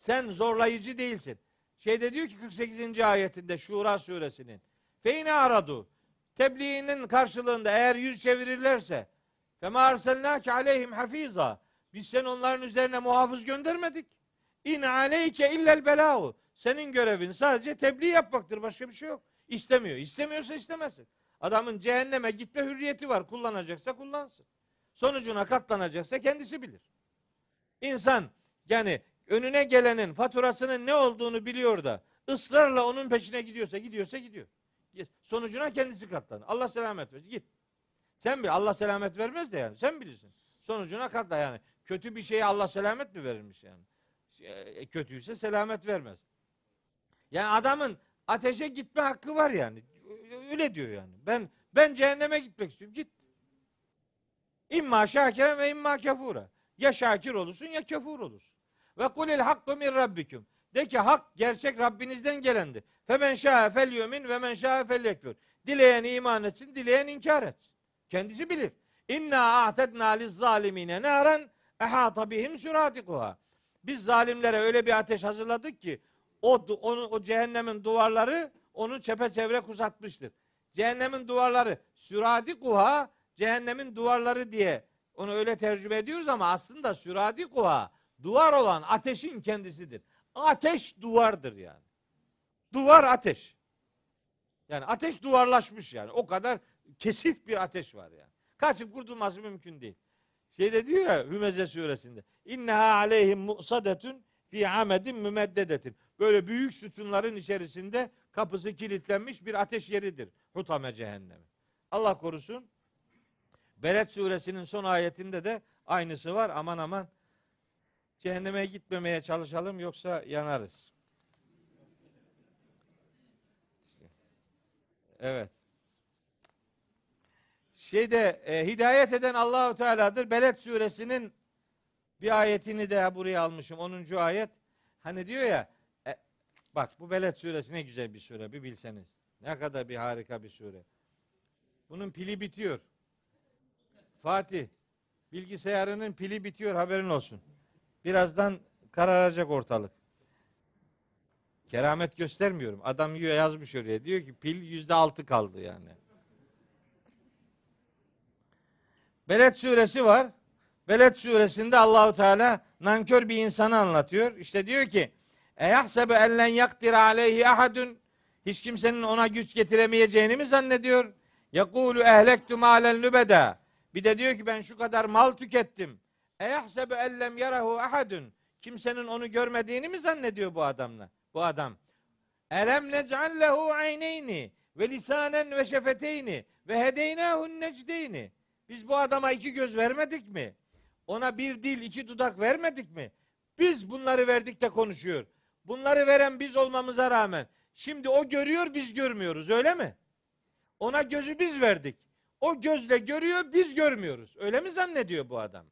Sen zorlayıcı değilsin. Şeyde diyor ki 48. ayetinde Şura suresinin. Feyne aradu. Tebliğinin karşılığında eğer yüz çevirirlerse Fema arselnâke aleyhim hafiza. Biz sen onların üzerine muhafız göndermedik. İn aleyke illel belâhu. Senin görevin sadece tebliğ yapmaktır. Başka bir şey yok. İstemiyor. İstemiyorsa istemezsin. Adamın cehenneme gitme hürriyeti var. Kullanacaksa kullansın. Sonucuna katlanacaksa kendisi bilir. İnsan yani önüne gelenin faturasının ne olduğunu biliyor da ısrarla onun peşine gidiyorsa gidiyorsa gidiyor. Sonucuna kendisi katlanır. Allah selamet versin. Git. Sen bil. Allah selamet vermez de yani. Sen bilirsin. Sonucuna katla yani. Kötü bir şeye Allah selamet mi verirmiş yani? E, kötüyse selamet vermez. Yani adamın ateşe gitme hakkı var yani. Öyle diyor yani. Ben ben cehenneme gitmek istiyorum. Git. İmma şakiren ve imma kefura. Ya şakir olursun ya kefur olursun. Ve kulil hakku min rabbikum. De ki hak gerçek Rabbinizden gelendi. Femen şahe fel yumin ve men şahe fel yekfur. Dileyen iman etsin, dileyen inkar etsin. Kendisi bilir. İnna a'tedna liz zalimine naran ehata bihim suratikuha. Biz zalimlere öyle bir ateş hazırladık ki o onu o cehennemin duvarları onu çepeçevre kuşatmıştır. Cehennemin duvarları kuha cehennemin duvarları diye onu öyle tercüme ediyoruz ama aslında kuha Duvar olan ateşin kendisidir. Ateş duvardır yani. Duvar ateş. Yani ateş duvarlaşmış yani. O kadar kesif bir ateş var yani. Kaçıp kurtulması mümkün değil. Şeyde diyor ya Hümeze suresinde. İnneha aleyhim mu'sadetun fi amedin mümeddedetin. Böyle büyük sütunların içerisinde kapısı kilitlenmiş bir ateş yeridir. Hutame cehennemi. Allah korusun. Beled suresinin son ayetinde de aynısı var. Aman aman cehenneme gitmemeye çalışalım yoksa yanarız. Evet. Şeyde e, hidayet eden Allahu Teala'dır. Beled suresinin bir ayetini de buraya almışım. 10. ayet. Hani diyor ya e, bak bu Beled suresi ne güzel bir sure bir bilseniz. Ne kadar bir harika bir sure. Bunun pili bitiyor. Fatih bilgisayarının pili bitiyor haberin olsun. Birazdan kararacak ortalık. Keramet göstermiyorum. Adam yazmış oraya. Diyor ki pil yüzde altı kaldı yani. Beled suresi var. Beled suresinde Allahu Teala nankör bir insanı anlatıyor. İşte diyor ki: "Eyahsebe ellen yakdir aleyhi ahadun" Hiç kimsenin ona güç getiremeyeceğini mi zannediyor? Yakulu ehlektu malen lübeda. Bir de diyor ki ben şu kadar mal tükettim. Eyahsebe ellem yarahu ahadun. Kimsenin onu görmediğini mi zannediyor bu adamla? Bu adam. Elem nec'al lehu ayneyni ve lisanen ve şefeteyni ve hedeynahu'n necdeyni. Biz bu adama iki göz vermedik mi? Ona bir dil, iki dudak vermedik mi? Biz bunları verdik de konuşuyor. Bunları veren biz olmamıza rağmen şimdi o görüyor biz görmüyoruz öyle mi? Ona gözü biz verdik. O gözle görüyor biz görmüyoruz. Öyle mi zannediyor bu adam?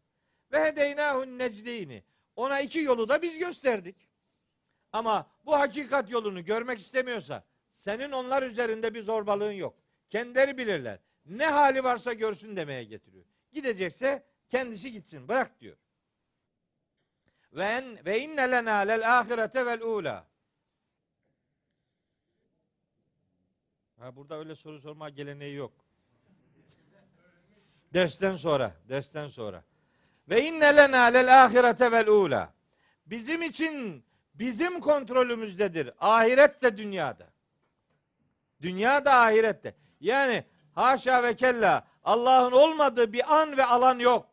Ve hedeynahun necdeyni. Ona iki yolu da biz gösterdik. Ama bu hakikat yolunu görmek istemiyorsa senin onlar üzerinde bir zorbalığın yok. Kendileri bilirler. Ne hali varsa görsün demeye getiriyor. Gidecekse kendisi gitsin. Bırak diyor. Ve en ve inne lena lel ahirete vel ula. Ha burada öyle soru sorma geleneği yok. Dersten sonra, dersten sonra. Ve inne lena lel ahirete vel ula. Bizim için bizim kontrolümüzdedir. Ahiret de dünyada. Dünya da ahirette. Yani haşa ve kella Allah'ın olmadığı bir an ve alan yok.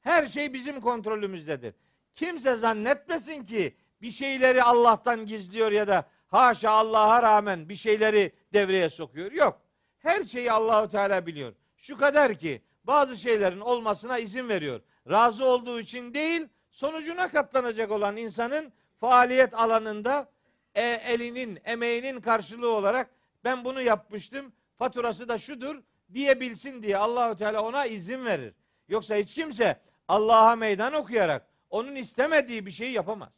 Her şey bizim kontrolümüzdedir. Kimse zannetmesin ki bir şeyleri Allah'tan gizliyor ya da haşa Allah'a rağmen bir şeyleri devreye sokuyor. Yok. Her şeyi Allahu Teala biliyor. Şu kadar ki bazı şeylerin olmasına izin veriyor. Razı olduğu için değil, sonucuna katlanacak olan insanın faaliyet alanında e, elinin, emeğinin karşılığı olarak ben bunu yapmıştım, faturası da şudur diyebilsin diye Allahu Teala ona izin verir. Yoksa hiç kimse Allah'a meydan okuyarak onun istemediği bir şeyi yapamaz.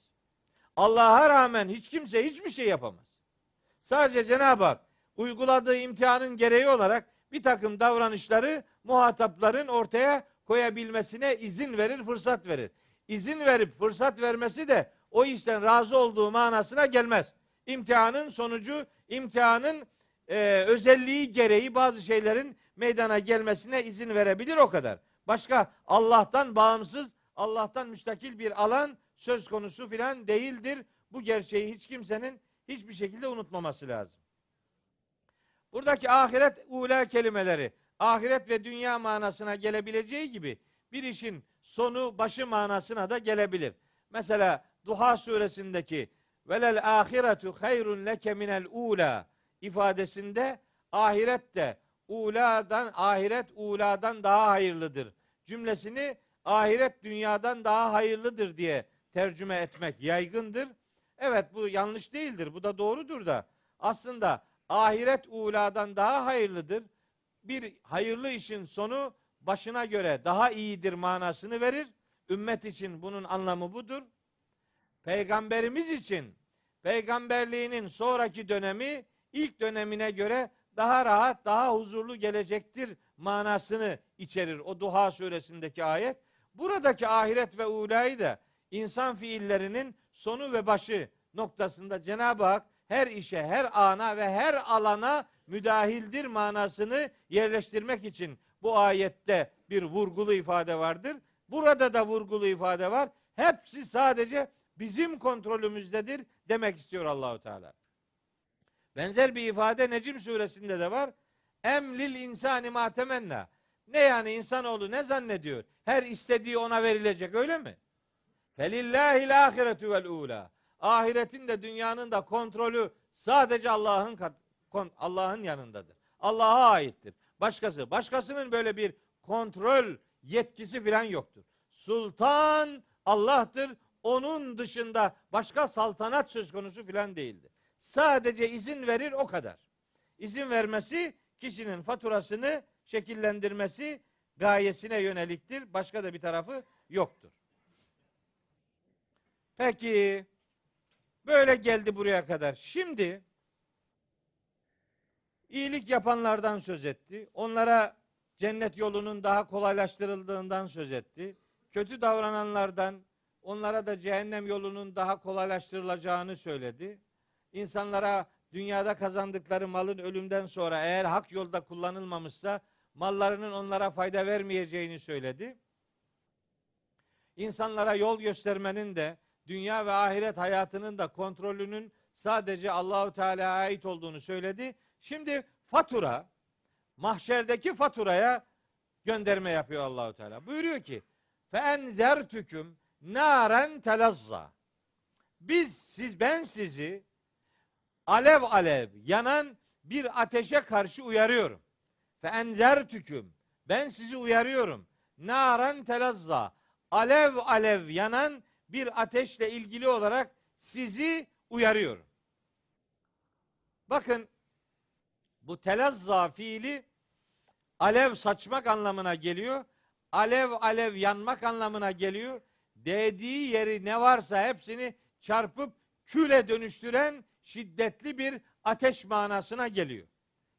Allah'a rağmen hiç kimse hiçbir şey yapamaz. Sadece Cenab-ı Hak uyguladığı imtihanın gereği olarak bir takım davranışları muhatapların ortaya koyabilmesine izin verir, fırsat verir. İzin verip fırsat vermesi de o işten razı olduğu manasına gelmez. İmtihanın sonucu, imtihanın e, özelliği gereği bazı şeylerin meydana gelmesine izin verebilir o kadar. Başka Allah'tan bağımsız, Allah'tan müstakil bir alan söz konusu filan değildir. Bu gerçeği hiç kimsenin hiçbir şekilde unutmaması lazım. Buradaki ahiret ula kelimeleri ahiret ve dünya manasına gelebileceği gibi bir işin sonu başı manasına da gelebilir. Mesela Duha suresindeki velel ahiretu hayrun leke minel ula ifadesinde ahiret de uladan ahiret uladan daha hayırlıdır cümlesini ahiret dünyadan daha hayırlıdır diye tercüme etmek yaygındır. Evet bu yanlış değildir. Bu da doğrudur da aslında ahiret uladan daha hayırlıdır. Bir hayırlı işin sonu başına göre daha iyidir manasını verir. Ümmet için bunun anlamı budur. Peygamberimiz için peygamberliğinin sonraki dönemi ilk dönemine göre daha rahat, daha huzurlu gelecektir manasını içerir o Duha suresindeki ayet. Buradaki ahiret ve ulayı da insan fiillerinin sonu ve başı noktasında Cenab-ı Hak her işe, her ana ve her alana müdahildir manasını yerleştirmek için bu ayette bir vurgulu ifade vardır. Burada da vurgulu ifade var. hepsi sadece bizim kontrolümüzdedir demek istiyor Allahu Teala. Benzer bir ifade Necim suresinde de var. Emlil insani ma temenna. Ne yani insanoğlu ne zannediyor? Her istediği ona verilecek öyle mi? Felillahil ahiretu vel ula. Ahiretin de dünyanın da kontrolü sadece Allah'ın Allah'ın yanındadır. Allah'a aittir. Başkası, başkasının böyle bir kontrol yetkisi filan yoktur. Sultan Allah'tır. Onun dışında başka saltanat söz konusu filan değildir. Sadece izin verir o kadar. İzin vermesi kişinin faturasını şekillendirmesi gayesine yöneliktir. Başka da bir tarafı yoktur. Peki böyle geldi buraya kadar. Şimdi iyilik yapanlardan söz etti. Onlara cennet yolunun daha kolaylaştırıldığından söz etti. Kötü davrananlardan onlara da cehennem yolunun daha kolaylaştırılacağını söyledi. İnsanlara dünyada kazandıkları malın ölümden sonra eğer hak yolda kullanılmamışsa mallarının onlara fayda vermeyeceğini söyledi. İnsanlara yol göstermenin de dünya ve ahiret hayatının da kontrolünün sadece Allahu Teala'ya ait olduğunu söyledi. Şimdi fatura mahşerdeki faturaya gönderme yapıyor Allahu Teala. Buyuruyor ki: "Fe enzertüküm naren telazza." Biz siz ben sizi alev alev yanan bir ateşe karşı uyarıyorum. Fe enzertüküm ben sizi uyarıyorum. Naren telazza alev alev yanan bir ateşle ilgili olarak sizi uyarıyorum. Bakın bu telazza fiili alev saçmak anlamına geliyor. Alev alev yanmak anlamına geliyor. Değdiği yeri ne varsa hepsini çarpıp küle dönüştüren şiddetli bir ateş manasına geliyor.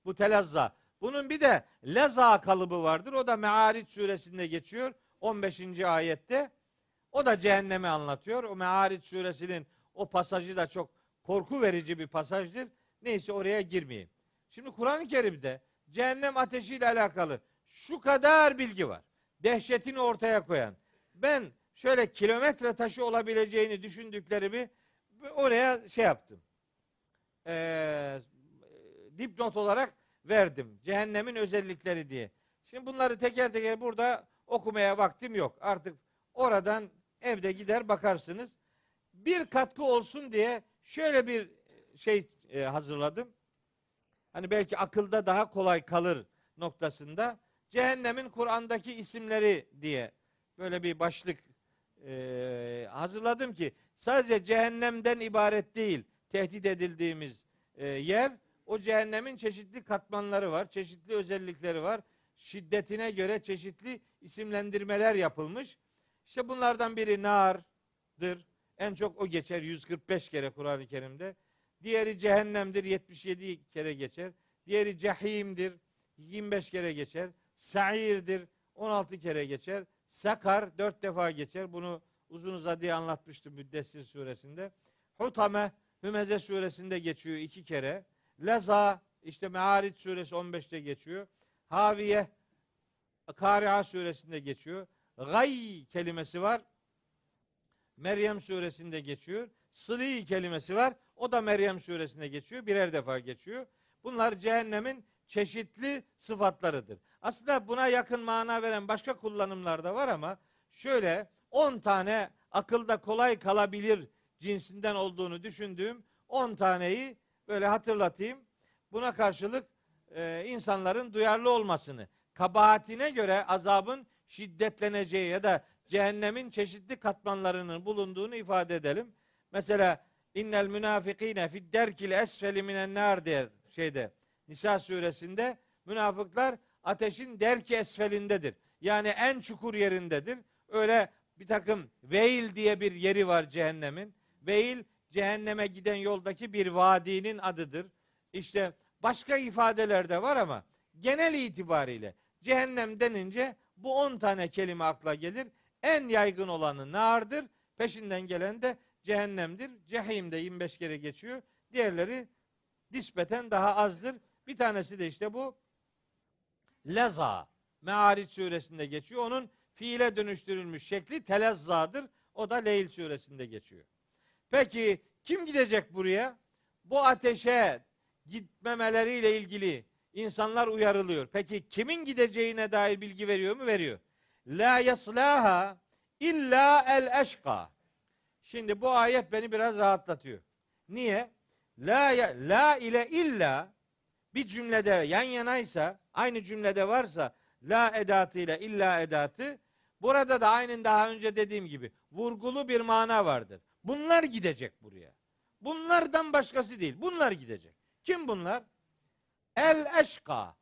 Bu telazza. Bunun bir de leza kalıbı vardır. O da Me'ariç suresinde geçiyor. 15. ayette. O da cehennemi anlatıyor. O Me'ariç suresinin o pasajı da çok korku verici bir pasajdır. Neyse oraya girmeyeyim. Şimdi Kur'an-ı Kerim'de cehennem ateşiyle alakalı şu kadar bilgi var. Dehşetini ortaya koyan. Ben şöyle kilometre taşı olabileceğini düşündüklerimi oraya şey yaptım. Ee, dipnot olarak verdim. Cehennemin özellikleri diye. Şimdi bunları teker teker burada okumaya vaktim yok. Artık oradan evde gider bakarsınız. Bir katkı olsun diye şöyle bir şey e, hazırladım. Hani belki akılda daha kolay kalır noktasında cehennemin Kur'an'daki isimleri diye böyle bir başlık e, hazırladım ki sadece cehennemden ibaret değil tehdit edildiğimiz e, yer o cehennemin çeşitli katmanları var, çeşitli özellikleri var. Şiddetine göre çeşitli isimlendirmeler yapılmış. İşte bunlardan biri nardır. En çok o geçer 145 kere Kur'an-ı Kerim'de. Diğeri cehennemdir 77 kere geçer. Diğeri cehimdir 25 kere geçer. Sa'irdir 16 kere geçer. Sakar 4 defa geçer. Bunu uzun uzadıya anlatmıştım Müddessir suresinde. Hutame Hümeze suresinde geçiyor iki kere. Leza işte Me'arit suresi 15'te geçiyor. Haviye Kari'a suresinde geçiyor. Gay kelimesi var. Meryem suresinde geçiyor. Sıli kelimesi var. O da Meryem suresinde geçiyor. Birer defa geçiyor. Bunlar cehennemin çeşitli sıfatlarıdır. Aslında buna yakın mana veren başka kullanımlar da var ama şöyle 10 tane akılda kolay kalabilir cinsinden olduğunu düşündüğüm 10 taneyi böyle hatırlatayım. Buna karşılık e, insanların duyarlı olmasını, kabahatine göre azabın şiddetleneceği ya da cehennemin çeşitli katmanlarının bulunduğunu ifade edelim. Mesela innel münafikine fid derkil esfeli minen nar diye şeyde Nisa suresinde münafıklar ateşin derki esfelindedir. Yani en çukur yerindedir. Öyle bir takım veil diye bir yeri var cehennemin. Veil cehenneme giden yoldaki bir vadinin adıdır. İşte başka ifadeler de var ama genel itibariyle cehennem denince bu 10 tane kelime akla gelir. En yaygın olanı nardır. Peşinden gelen de cehennemdir. Cehim de 25 kere geçiyor. Diğerleri nispeten daha azdır. Bir tanesi de işte bu leza. Me'ariç suresinde geçiyor. Onun fiile dönüştürülmüş şekli telezzadır. O da Leyl suresinde geçiyor. Peki kim gidecek buraya? Bu ateşe gitmemeleriyle ilgili insanlar uyarılıyor. Peki kimin gideceğine dair bilgi veriyor mu? Veriyor. La yaslaha illa el eşka. Şimdi bu ayet beni biraz rahatlatıyor. Niye? La la ile illa bir cümlede yan yanaysa, aynı cümlede varsa la edatı ile illa edatı burada da aynen daha önce dediğim gibi vurgulu bir mana vardır. Bunlar gidecek buraya. Bunlardan başkası değil. Bunlar gidecek. Kim bunlar? El eşka.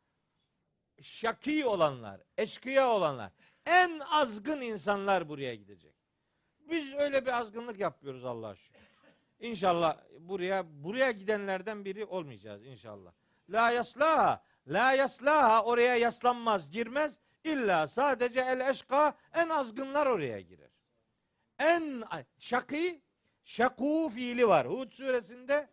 Şaki olanlar, eşkıya olanlar. En azgın insanlar buraya gidecek. Biz öyle bir azgınlık yapıyoruz Allah'a şükür. İnşallah buraya buraya gidenlerden biri olmayacağız inşallah. La yaslaha, la yaslaha oraya yaslanmaz, girmez. İlla sadece el eşka en azgınlar oraya girer. En şakî, şakû fiili var. Hud suresinde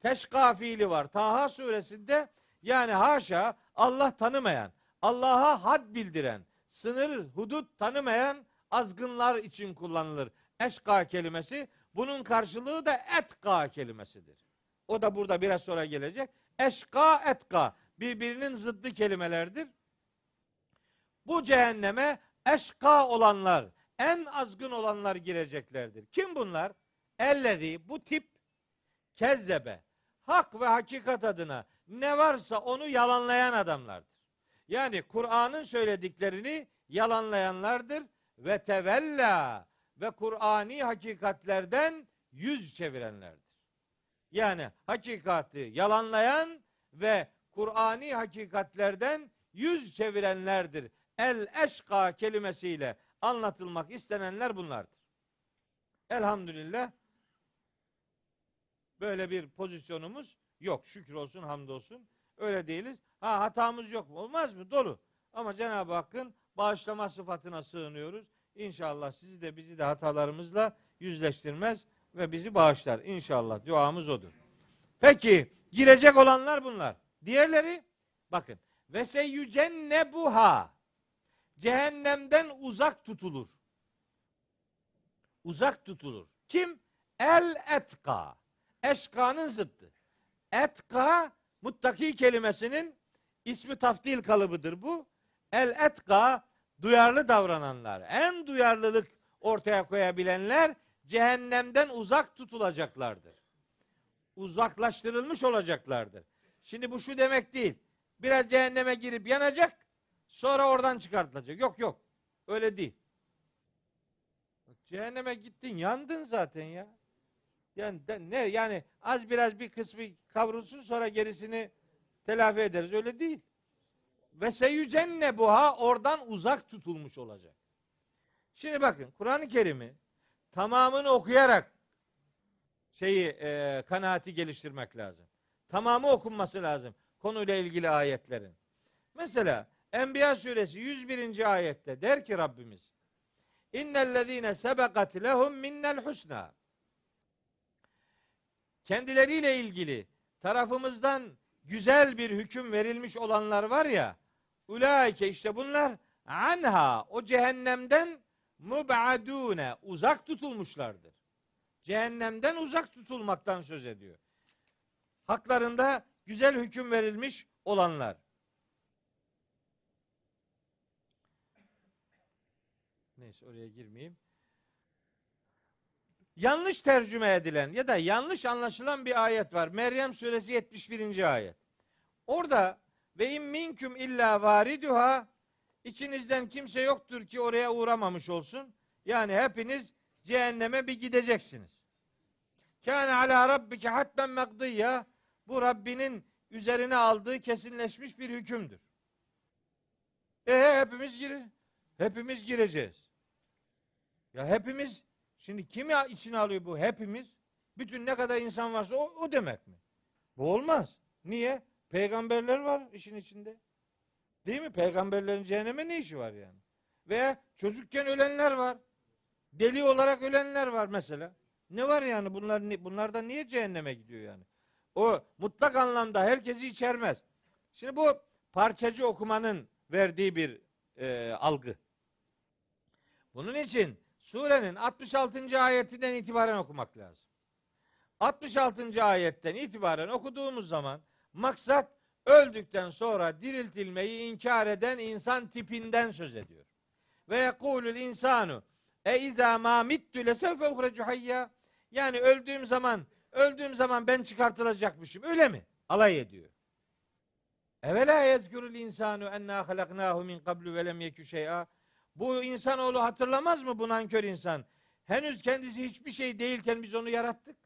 teşka fiili var. Taha suresinde yani haşa Allah tanımayan, Allah'a had bildiren, sınır, hudut tanımayan azgınlar için kullanılır. Eşka kelimesi bunun karşılığı da etka kelimesidir. O da burada biraz sonra gelecek. Eşka etka birbirinin zıddı kelimelerdir. Bu cehenneme eşka olanlar, en azgın olanlar gireceklerdir. Kim bunlar? Ellezi bu tip kezzebe. Hak ve hakikat adına ne varsa onu yalanlayan adamlardır. Yani Kur'an'ın söylediklerini yalanlayanlardır ve tevella ve Kur'ani hakikatlerden yüz çevirenlerdir. Yani hakikati yalanlayan ve Kur'ani hakikatlerden yüz çevirenlerdir. El eşka kelimesiyle anlatılmak istenenler bunlardır. Elhamdülillah böyle bir pozisyonumuz yok. Şükür olsun, hamdolsun. Öyle değiliz. Ha hatamız yok mu? Olmaz mı? Dolu. Ama Cenab-ı Hakk'ın bağışlama sıfatına sığınıyoruz. İnşallah sizi de bizi de hatalarımızla yüzleştirmez ve bizi bağışlar. İnşallah duamız odur. Peki girecek olanlar bunlar. Diğerleri bakın ve seyyücennebuha cehennemden uzak tutulur. Uzak tutulur. Kim? El etka. Eşkanın zıttı. Etka muttaki kelimesinin ismi taftil kalıbıdır bu. El etka duyarlı davrananlar. En duyarlılık ortaya koyabilenler cehennemden uzak tutulacaklardır. Uzaklaştırılmış olacaklardır. Şimdi bu şu demek değil. Biraz cehenneme girip yanacak, sonra oradan çıkartılacak. Yok yok. Öyle değil. Cehenneme gittin, yandın zaten ya. Yani de- ne yani az biraz bir kısmı kavrulsun sonra gerisini telafi ederiz. Öyle değil. Ve seyyücenne buha oradan uzak tutulmuş olacak. Şimdi bakın Kur'an-ı Kerim'i tamamını okuyarak şeyi e, kanaati geliştirmek lazım. Tamamı okunması lazım konuyla ilgili ayetlerin. Mesela Enbiya suresi 101. ayette der ki Rabbimiz İnnellezîne sebekat lehum minnel husna kendileriyle ilgili tarafımızdan güzel bir hüküm verilmiş olanlar var ya ulaike işte bunlar anha o cehennemden mubadune uzak tutulmuşlardır. Cehennemden uzak tutulmaktan söz ediyor. Haklarında güzel hüküm verilmiş olanlar. Neyse oraya girmeyeyim. Yanlış tercüme edilen ya da yanlış anlaşılan bir ayet var. Meryem suresi 71. ayet. Orada ve in minküm illa variduha içinizden kimse yoktur ki oraya uğramamış olsun. Yani hepiniz cehenneme bir gideceksiniz. Kâne ala rabbike hatmen makdiyya bu Rabbinin üzerine aldığı kesinleşmiş bir hükümdür. E hepimiz gire hepimiz gireceğiz. Ya hepimiz şimdi kim ya içine alıyor bu hepimiz? Bütün ne kadar insan varsa o, o demek mi? Bu olmaz. Niye? Peygamberler var işin içinde. Değil mi? Peygamberlerin cehenneme ne işi var yani? Veya çocukken ölenler var. Deli olarak ölenler var mesela. Ne var yani bunlar bunlardan niye cehenneme gidiyor yani? O mutlak anlamda herkesi içermez. Şimdi bu parçacı okumanın verdiği bir e, algı. Bunun için surenin 66. ayetinden itibaren okumak lazım. 66. ayetten itibaren okuduğumuz zaman maksat öldükten sonra diriltilmeyi inkar eden insan tipinden söz ediyor. Ve yekulul insanu e izâ mâ mittü lesevfe uhrecu hayya. Yani öldüğüm zaman, öldüğüm zaman ben çıkartılacakmışım. Öyle mi? Alay ediyor. Evela yezkurul insanu enna halaknahu min qablu ve lem yekü şey'a. Bu insanoğlu hatırlamaz mı bu nankör insan? Henüz kendisi hiçbir şey değilken biz onu yarattık.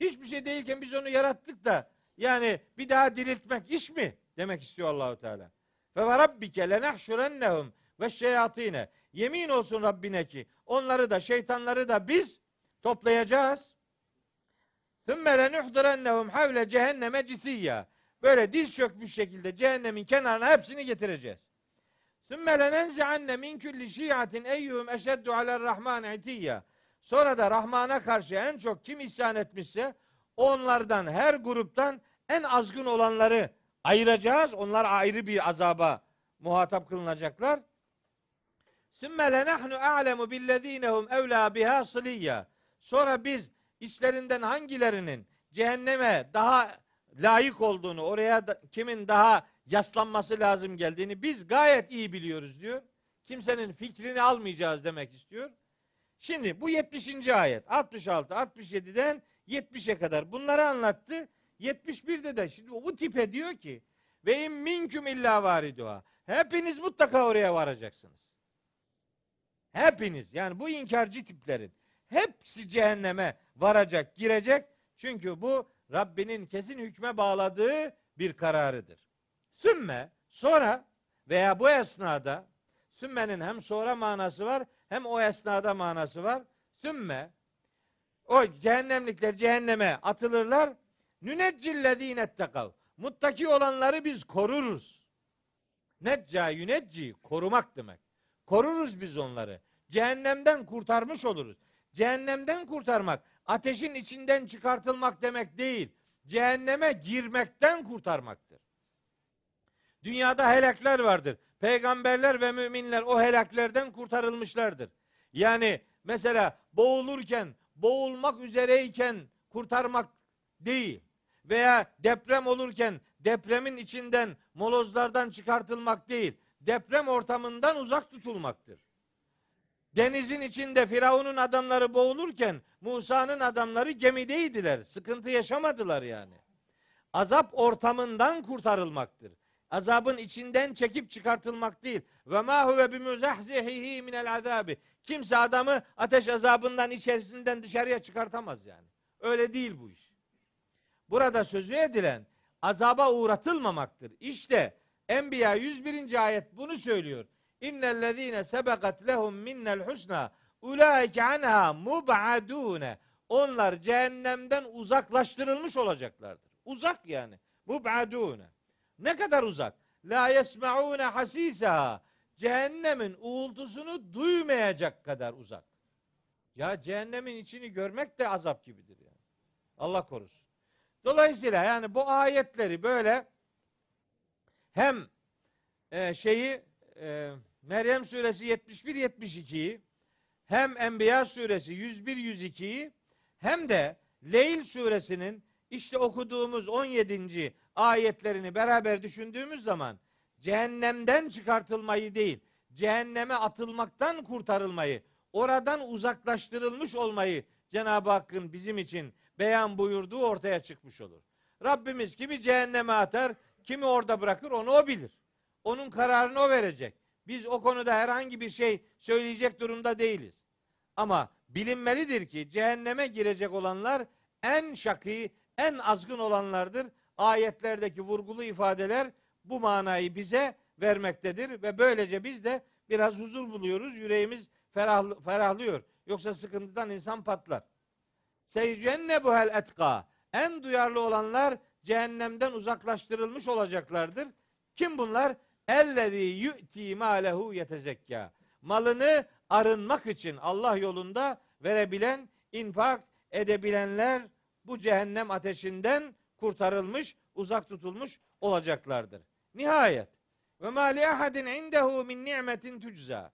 Hiçbir şey değilken biz onu yarattık da yani bir daha diriltmek iş mi? Demek istiyor Allahu Teala. Ve ve rabbike lenahşurennehum ve şeyatine. Yemin olsun Rabbine ki onları da şeytanları da biz toplayacağız. Thümme lenuhdurennehum havle cehenneme cisiyya. Böyle diz çökmüş şekilde cehennemin kenarına hepsini getireceğiz. Thümme lenenzi'anne min kulli şiatin eyyuhum eşeddu aler rahman itiyya. Sonra da Rahman'a karşı en çok kim isyan etmişse onlardan her gruptan en azgın olanları ayıracağız. Onlar ayrı bir azaba muhatap kılınacaklar. Sümme lenahnu a'lemu billezinehum evlâ biha sıliyya. Sonra biz işlerinden hangilerinin cehenneme daha layık olduğunu, oraya da, kimin daha yaslanması lazım geldiğini biz gayet iyi biliyoruz diyor. Kimsenin fikrini almayacağız demek istiyor. Şimdi bu 70. ayet 66 67'den 70'e kadar bunları anlattı. 71'de de şimdi bu tipe diyor ki ve in minküm illa variduha. Hepiniz mutlaka oraya varacaksınız. Hepiniz yani bu inkarcı tiplerin hepsi cehenneme varacak, girecek. Çünkü bu Rabbinin kesin hükme bağladığı bir kararıdır. Sümme sonra veya bu esnada sümmenin hem sonra manası var hem o esnada manası var. Sümme o cehennemlikler cehenneme atılırlar. Nüneccillezine ettekav. Muttaki olanları biz koruruz. Necca yünecci korumak demek. Koruruz biz onları. Cehennemden kurtarmış oluruz. Cehennemden kurtarmak ateşin içinden çıkartılmak demek değil. Cehenneme girmekten kurtarmaktır. Dünyada helakler vardır. Peygamberler ve müminler o helaklerden kurtarılmışlardır. Yani mesela boğulurken, boğulmak üzereyken kurtarmak değil veya deprem olurken depremin içinden molozlardan çıkartılmak değil. Deprem ortamından uzak tutulmaktır. Denizin içinde Firavun'un adamları boğulurken Musa'nın adamları gemideydiler. Sıkıntı yaşamadılar yani. Azap ortamından kurtarılmaktır. Azabın içinden çekip çıkartılmak değil. Ve ma huve bimuzahzihihi minel azabi. Kimse adamı ateş azabından içerisinden dışarıya çıkartamaz yani. Öyle değil bu iş. Burada sözü edilen azaba uğratılmamaktır. İşte Enbiya 101. ayet bunu söylüyor. İnnellezîne sebekat lehum minnel husna ulaike anha mub'adune. Onlar cehennemden uzaklaştırılmış olacaklardır. Uzak yani. Mub'adune. Ne kadar uzak? La yesmaune hasisaha. Cehennemin uğultusunu duymayacak kadar uzak. Ya cehennemin içini görmek de azap gibidir yani. Allah korusun. Dolayısıyla yani bu ayetleri böyle hem e, şeyi e, Meryem suresi 71 72'yi hem Enbiya suresi 101 102'yi hem de Leyl suresinin işte okuduğumuz 17. ayetlerini beraber düşündüğümüz zaman cehennemden çıkartılmayı değil, cehenneme atılmaktan kurtarılmayı, oradan uzaklaştırılmış olmayı Cenab-ı Hakk'ın bizim için beyan buyurduğu ortaya çıkmış olur. Rabbimiz kimi cehenneme atar, kimi orada bırakır onu o bilir. Onun kararını o verecek. Biz o konuda herhangi bir şey söyleyecek durumda değiliz. Ama bilinmelidir ki cehenneme girecek olanlar en şakî, en azgın olanlardır. Ayetlerdeki vurgulu ifadeler bu manayı bize vermektedir ve böylece biz de biraz huzur buluyoruz. Yüreğimiz ferah, ferahlıyor. Yoksa sıkıntıdan insan patlar. Seycenne bu hel etka. En duyarlı olanlar cehennemden uzaklaştırılmış olacaklardır. Kim bunlar? Ellezî yu'ti mâlehu yetezekka. Malını arınmak için Allah yolunda verebilen, infak edebilenler bu cehennem ateşinden kurtarılmış, uzak tutulmuş olacaklardır. Nihayet ve ma li ahadin indehu min ni'metin tucza.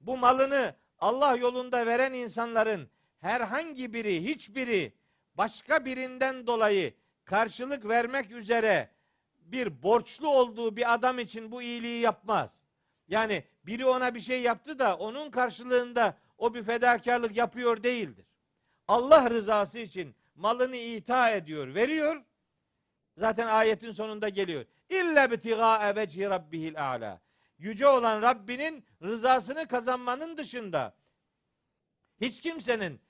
Bu malını Allah yolunda veren insanların herhangi biri, hiçbiri başka birinden dolayı karşılık vermek üzere bir borçlu olduğu bir adam için bu iyiliği yapmaz. Yani biri ona bir şey yaptı da onun karşılığında o bir fedakarlık yapıyor değildir. Allah rızası için malını ita ediyor, veriyor. Zaten ayetin sonunda geliyor. İlla bitiga vecihi rabbihil a'la. Yüce olan Rabbinin rızasını kazanmanın dışında hiç kimsenin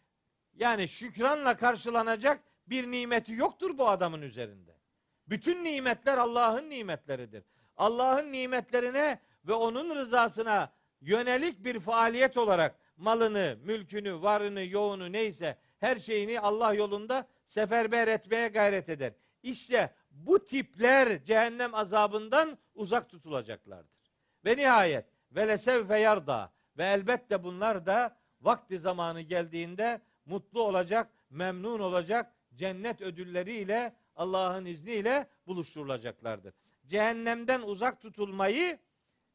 yani şükranla karşılanacak bir nimeti yoktur bu adamın üzerinde. Bütün nimetler Allah'ın nimetleridir. Allah'ın nimetlerine ve onun rızasına yönelik bir faaliyet olarak malını, mülkünü, varını, yoğunu neyse her şeyini Allah yolunda seferber etmeye gayret eder. İşte bu tipler cehennem azabından uzak tutulacaklardır. Ve nihayet ve lesevfe yarda ve elbette bunlar da vakti zamanı geldiğinde mutlu olacak, memnun olacak, cennet ödülleriyle Allah'ın izniyle buluşturulacaklardır. Cehennemden uzak tutulmayı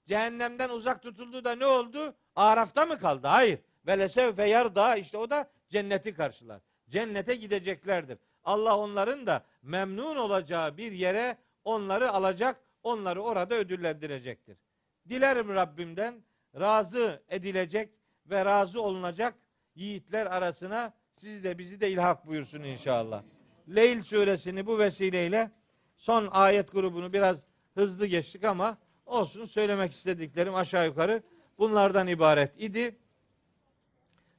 cehennemden uzak tutuldu da ne oldu? Arafta mı kaldı? Hayır. Ve lesevfe yarda işte o da cenneti karşılar. Cennete gideceklerdir. Allah onların da memnun olacağı bir yere onları alacak, onları orada ödüllendirecektir. Dilerim Rabbimden razı edilecek ve razı olunacak yiğitler arasına sizi de bizi de ilhak buyursun inşallah. Leyl suresini bu vesileyle son ayet grubunu biraz hızlı geçtik ama olsun söylemek istediklerim aşağı yukarı bunlardan ibaret idi.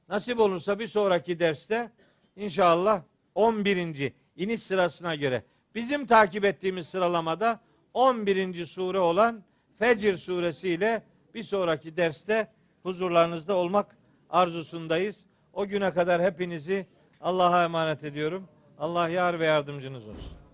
Nasip olursa bir sonraki derste inşallah 11. iniş sırasına göre bizim takip ettiğimiz sıralamada 11. sure olan Fecr suresiyle bir sonraki derste huzurlarınızda olmak arzusundayız. O güne kadar hepinizi Allah'a emanet ediyorum. Allah yar ve yardımcınız olsun.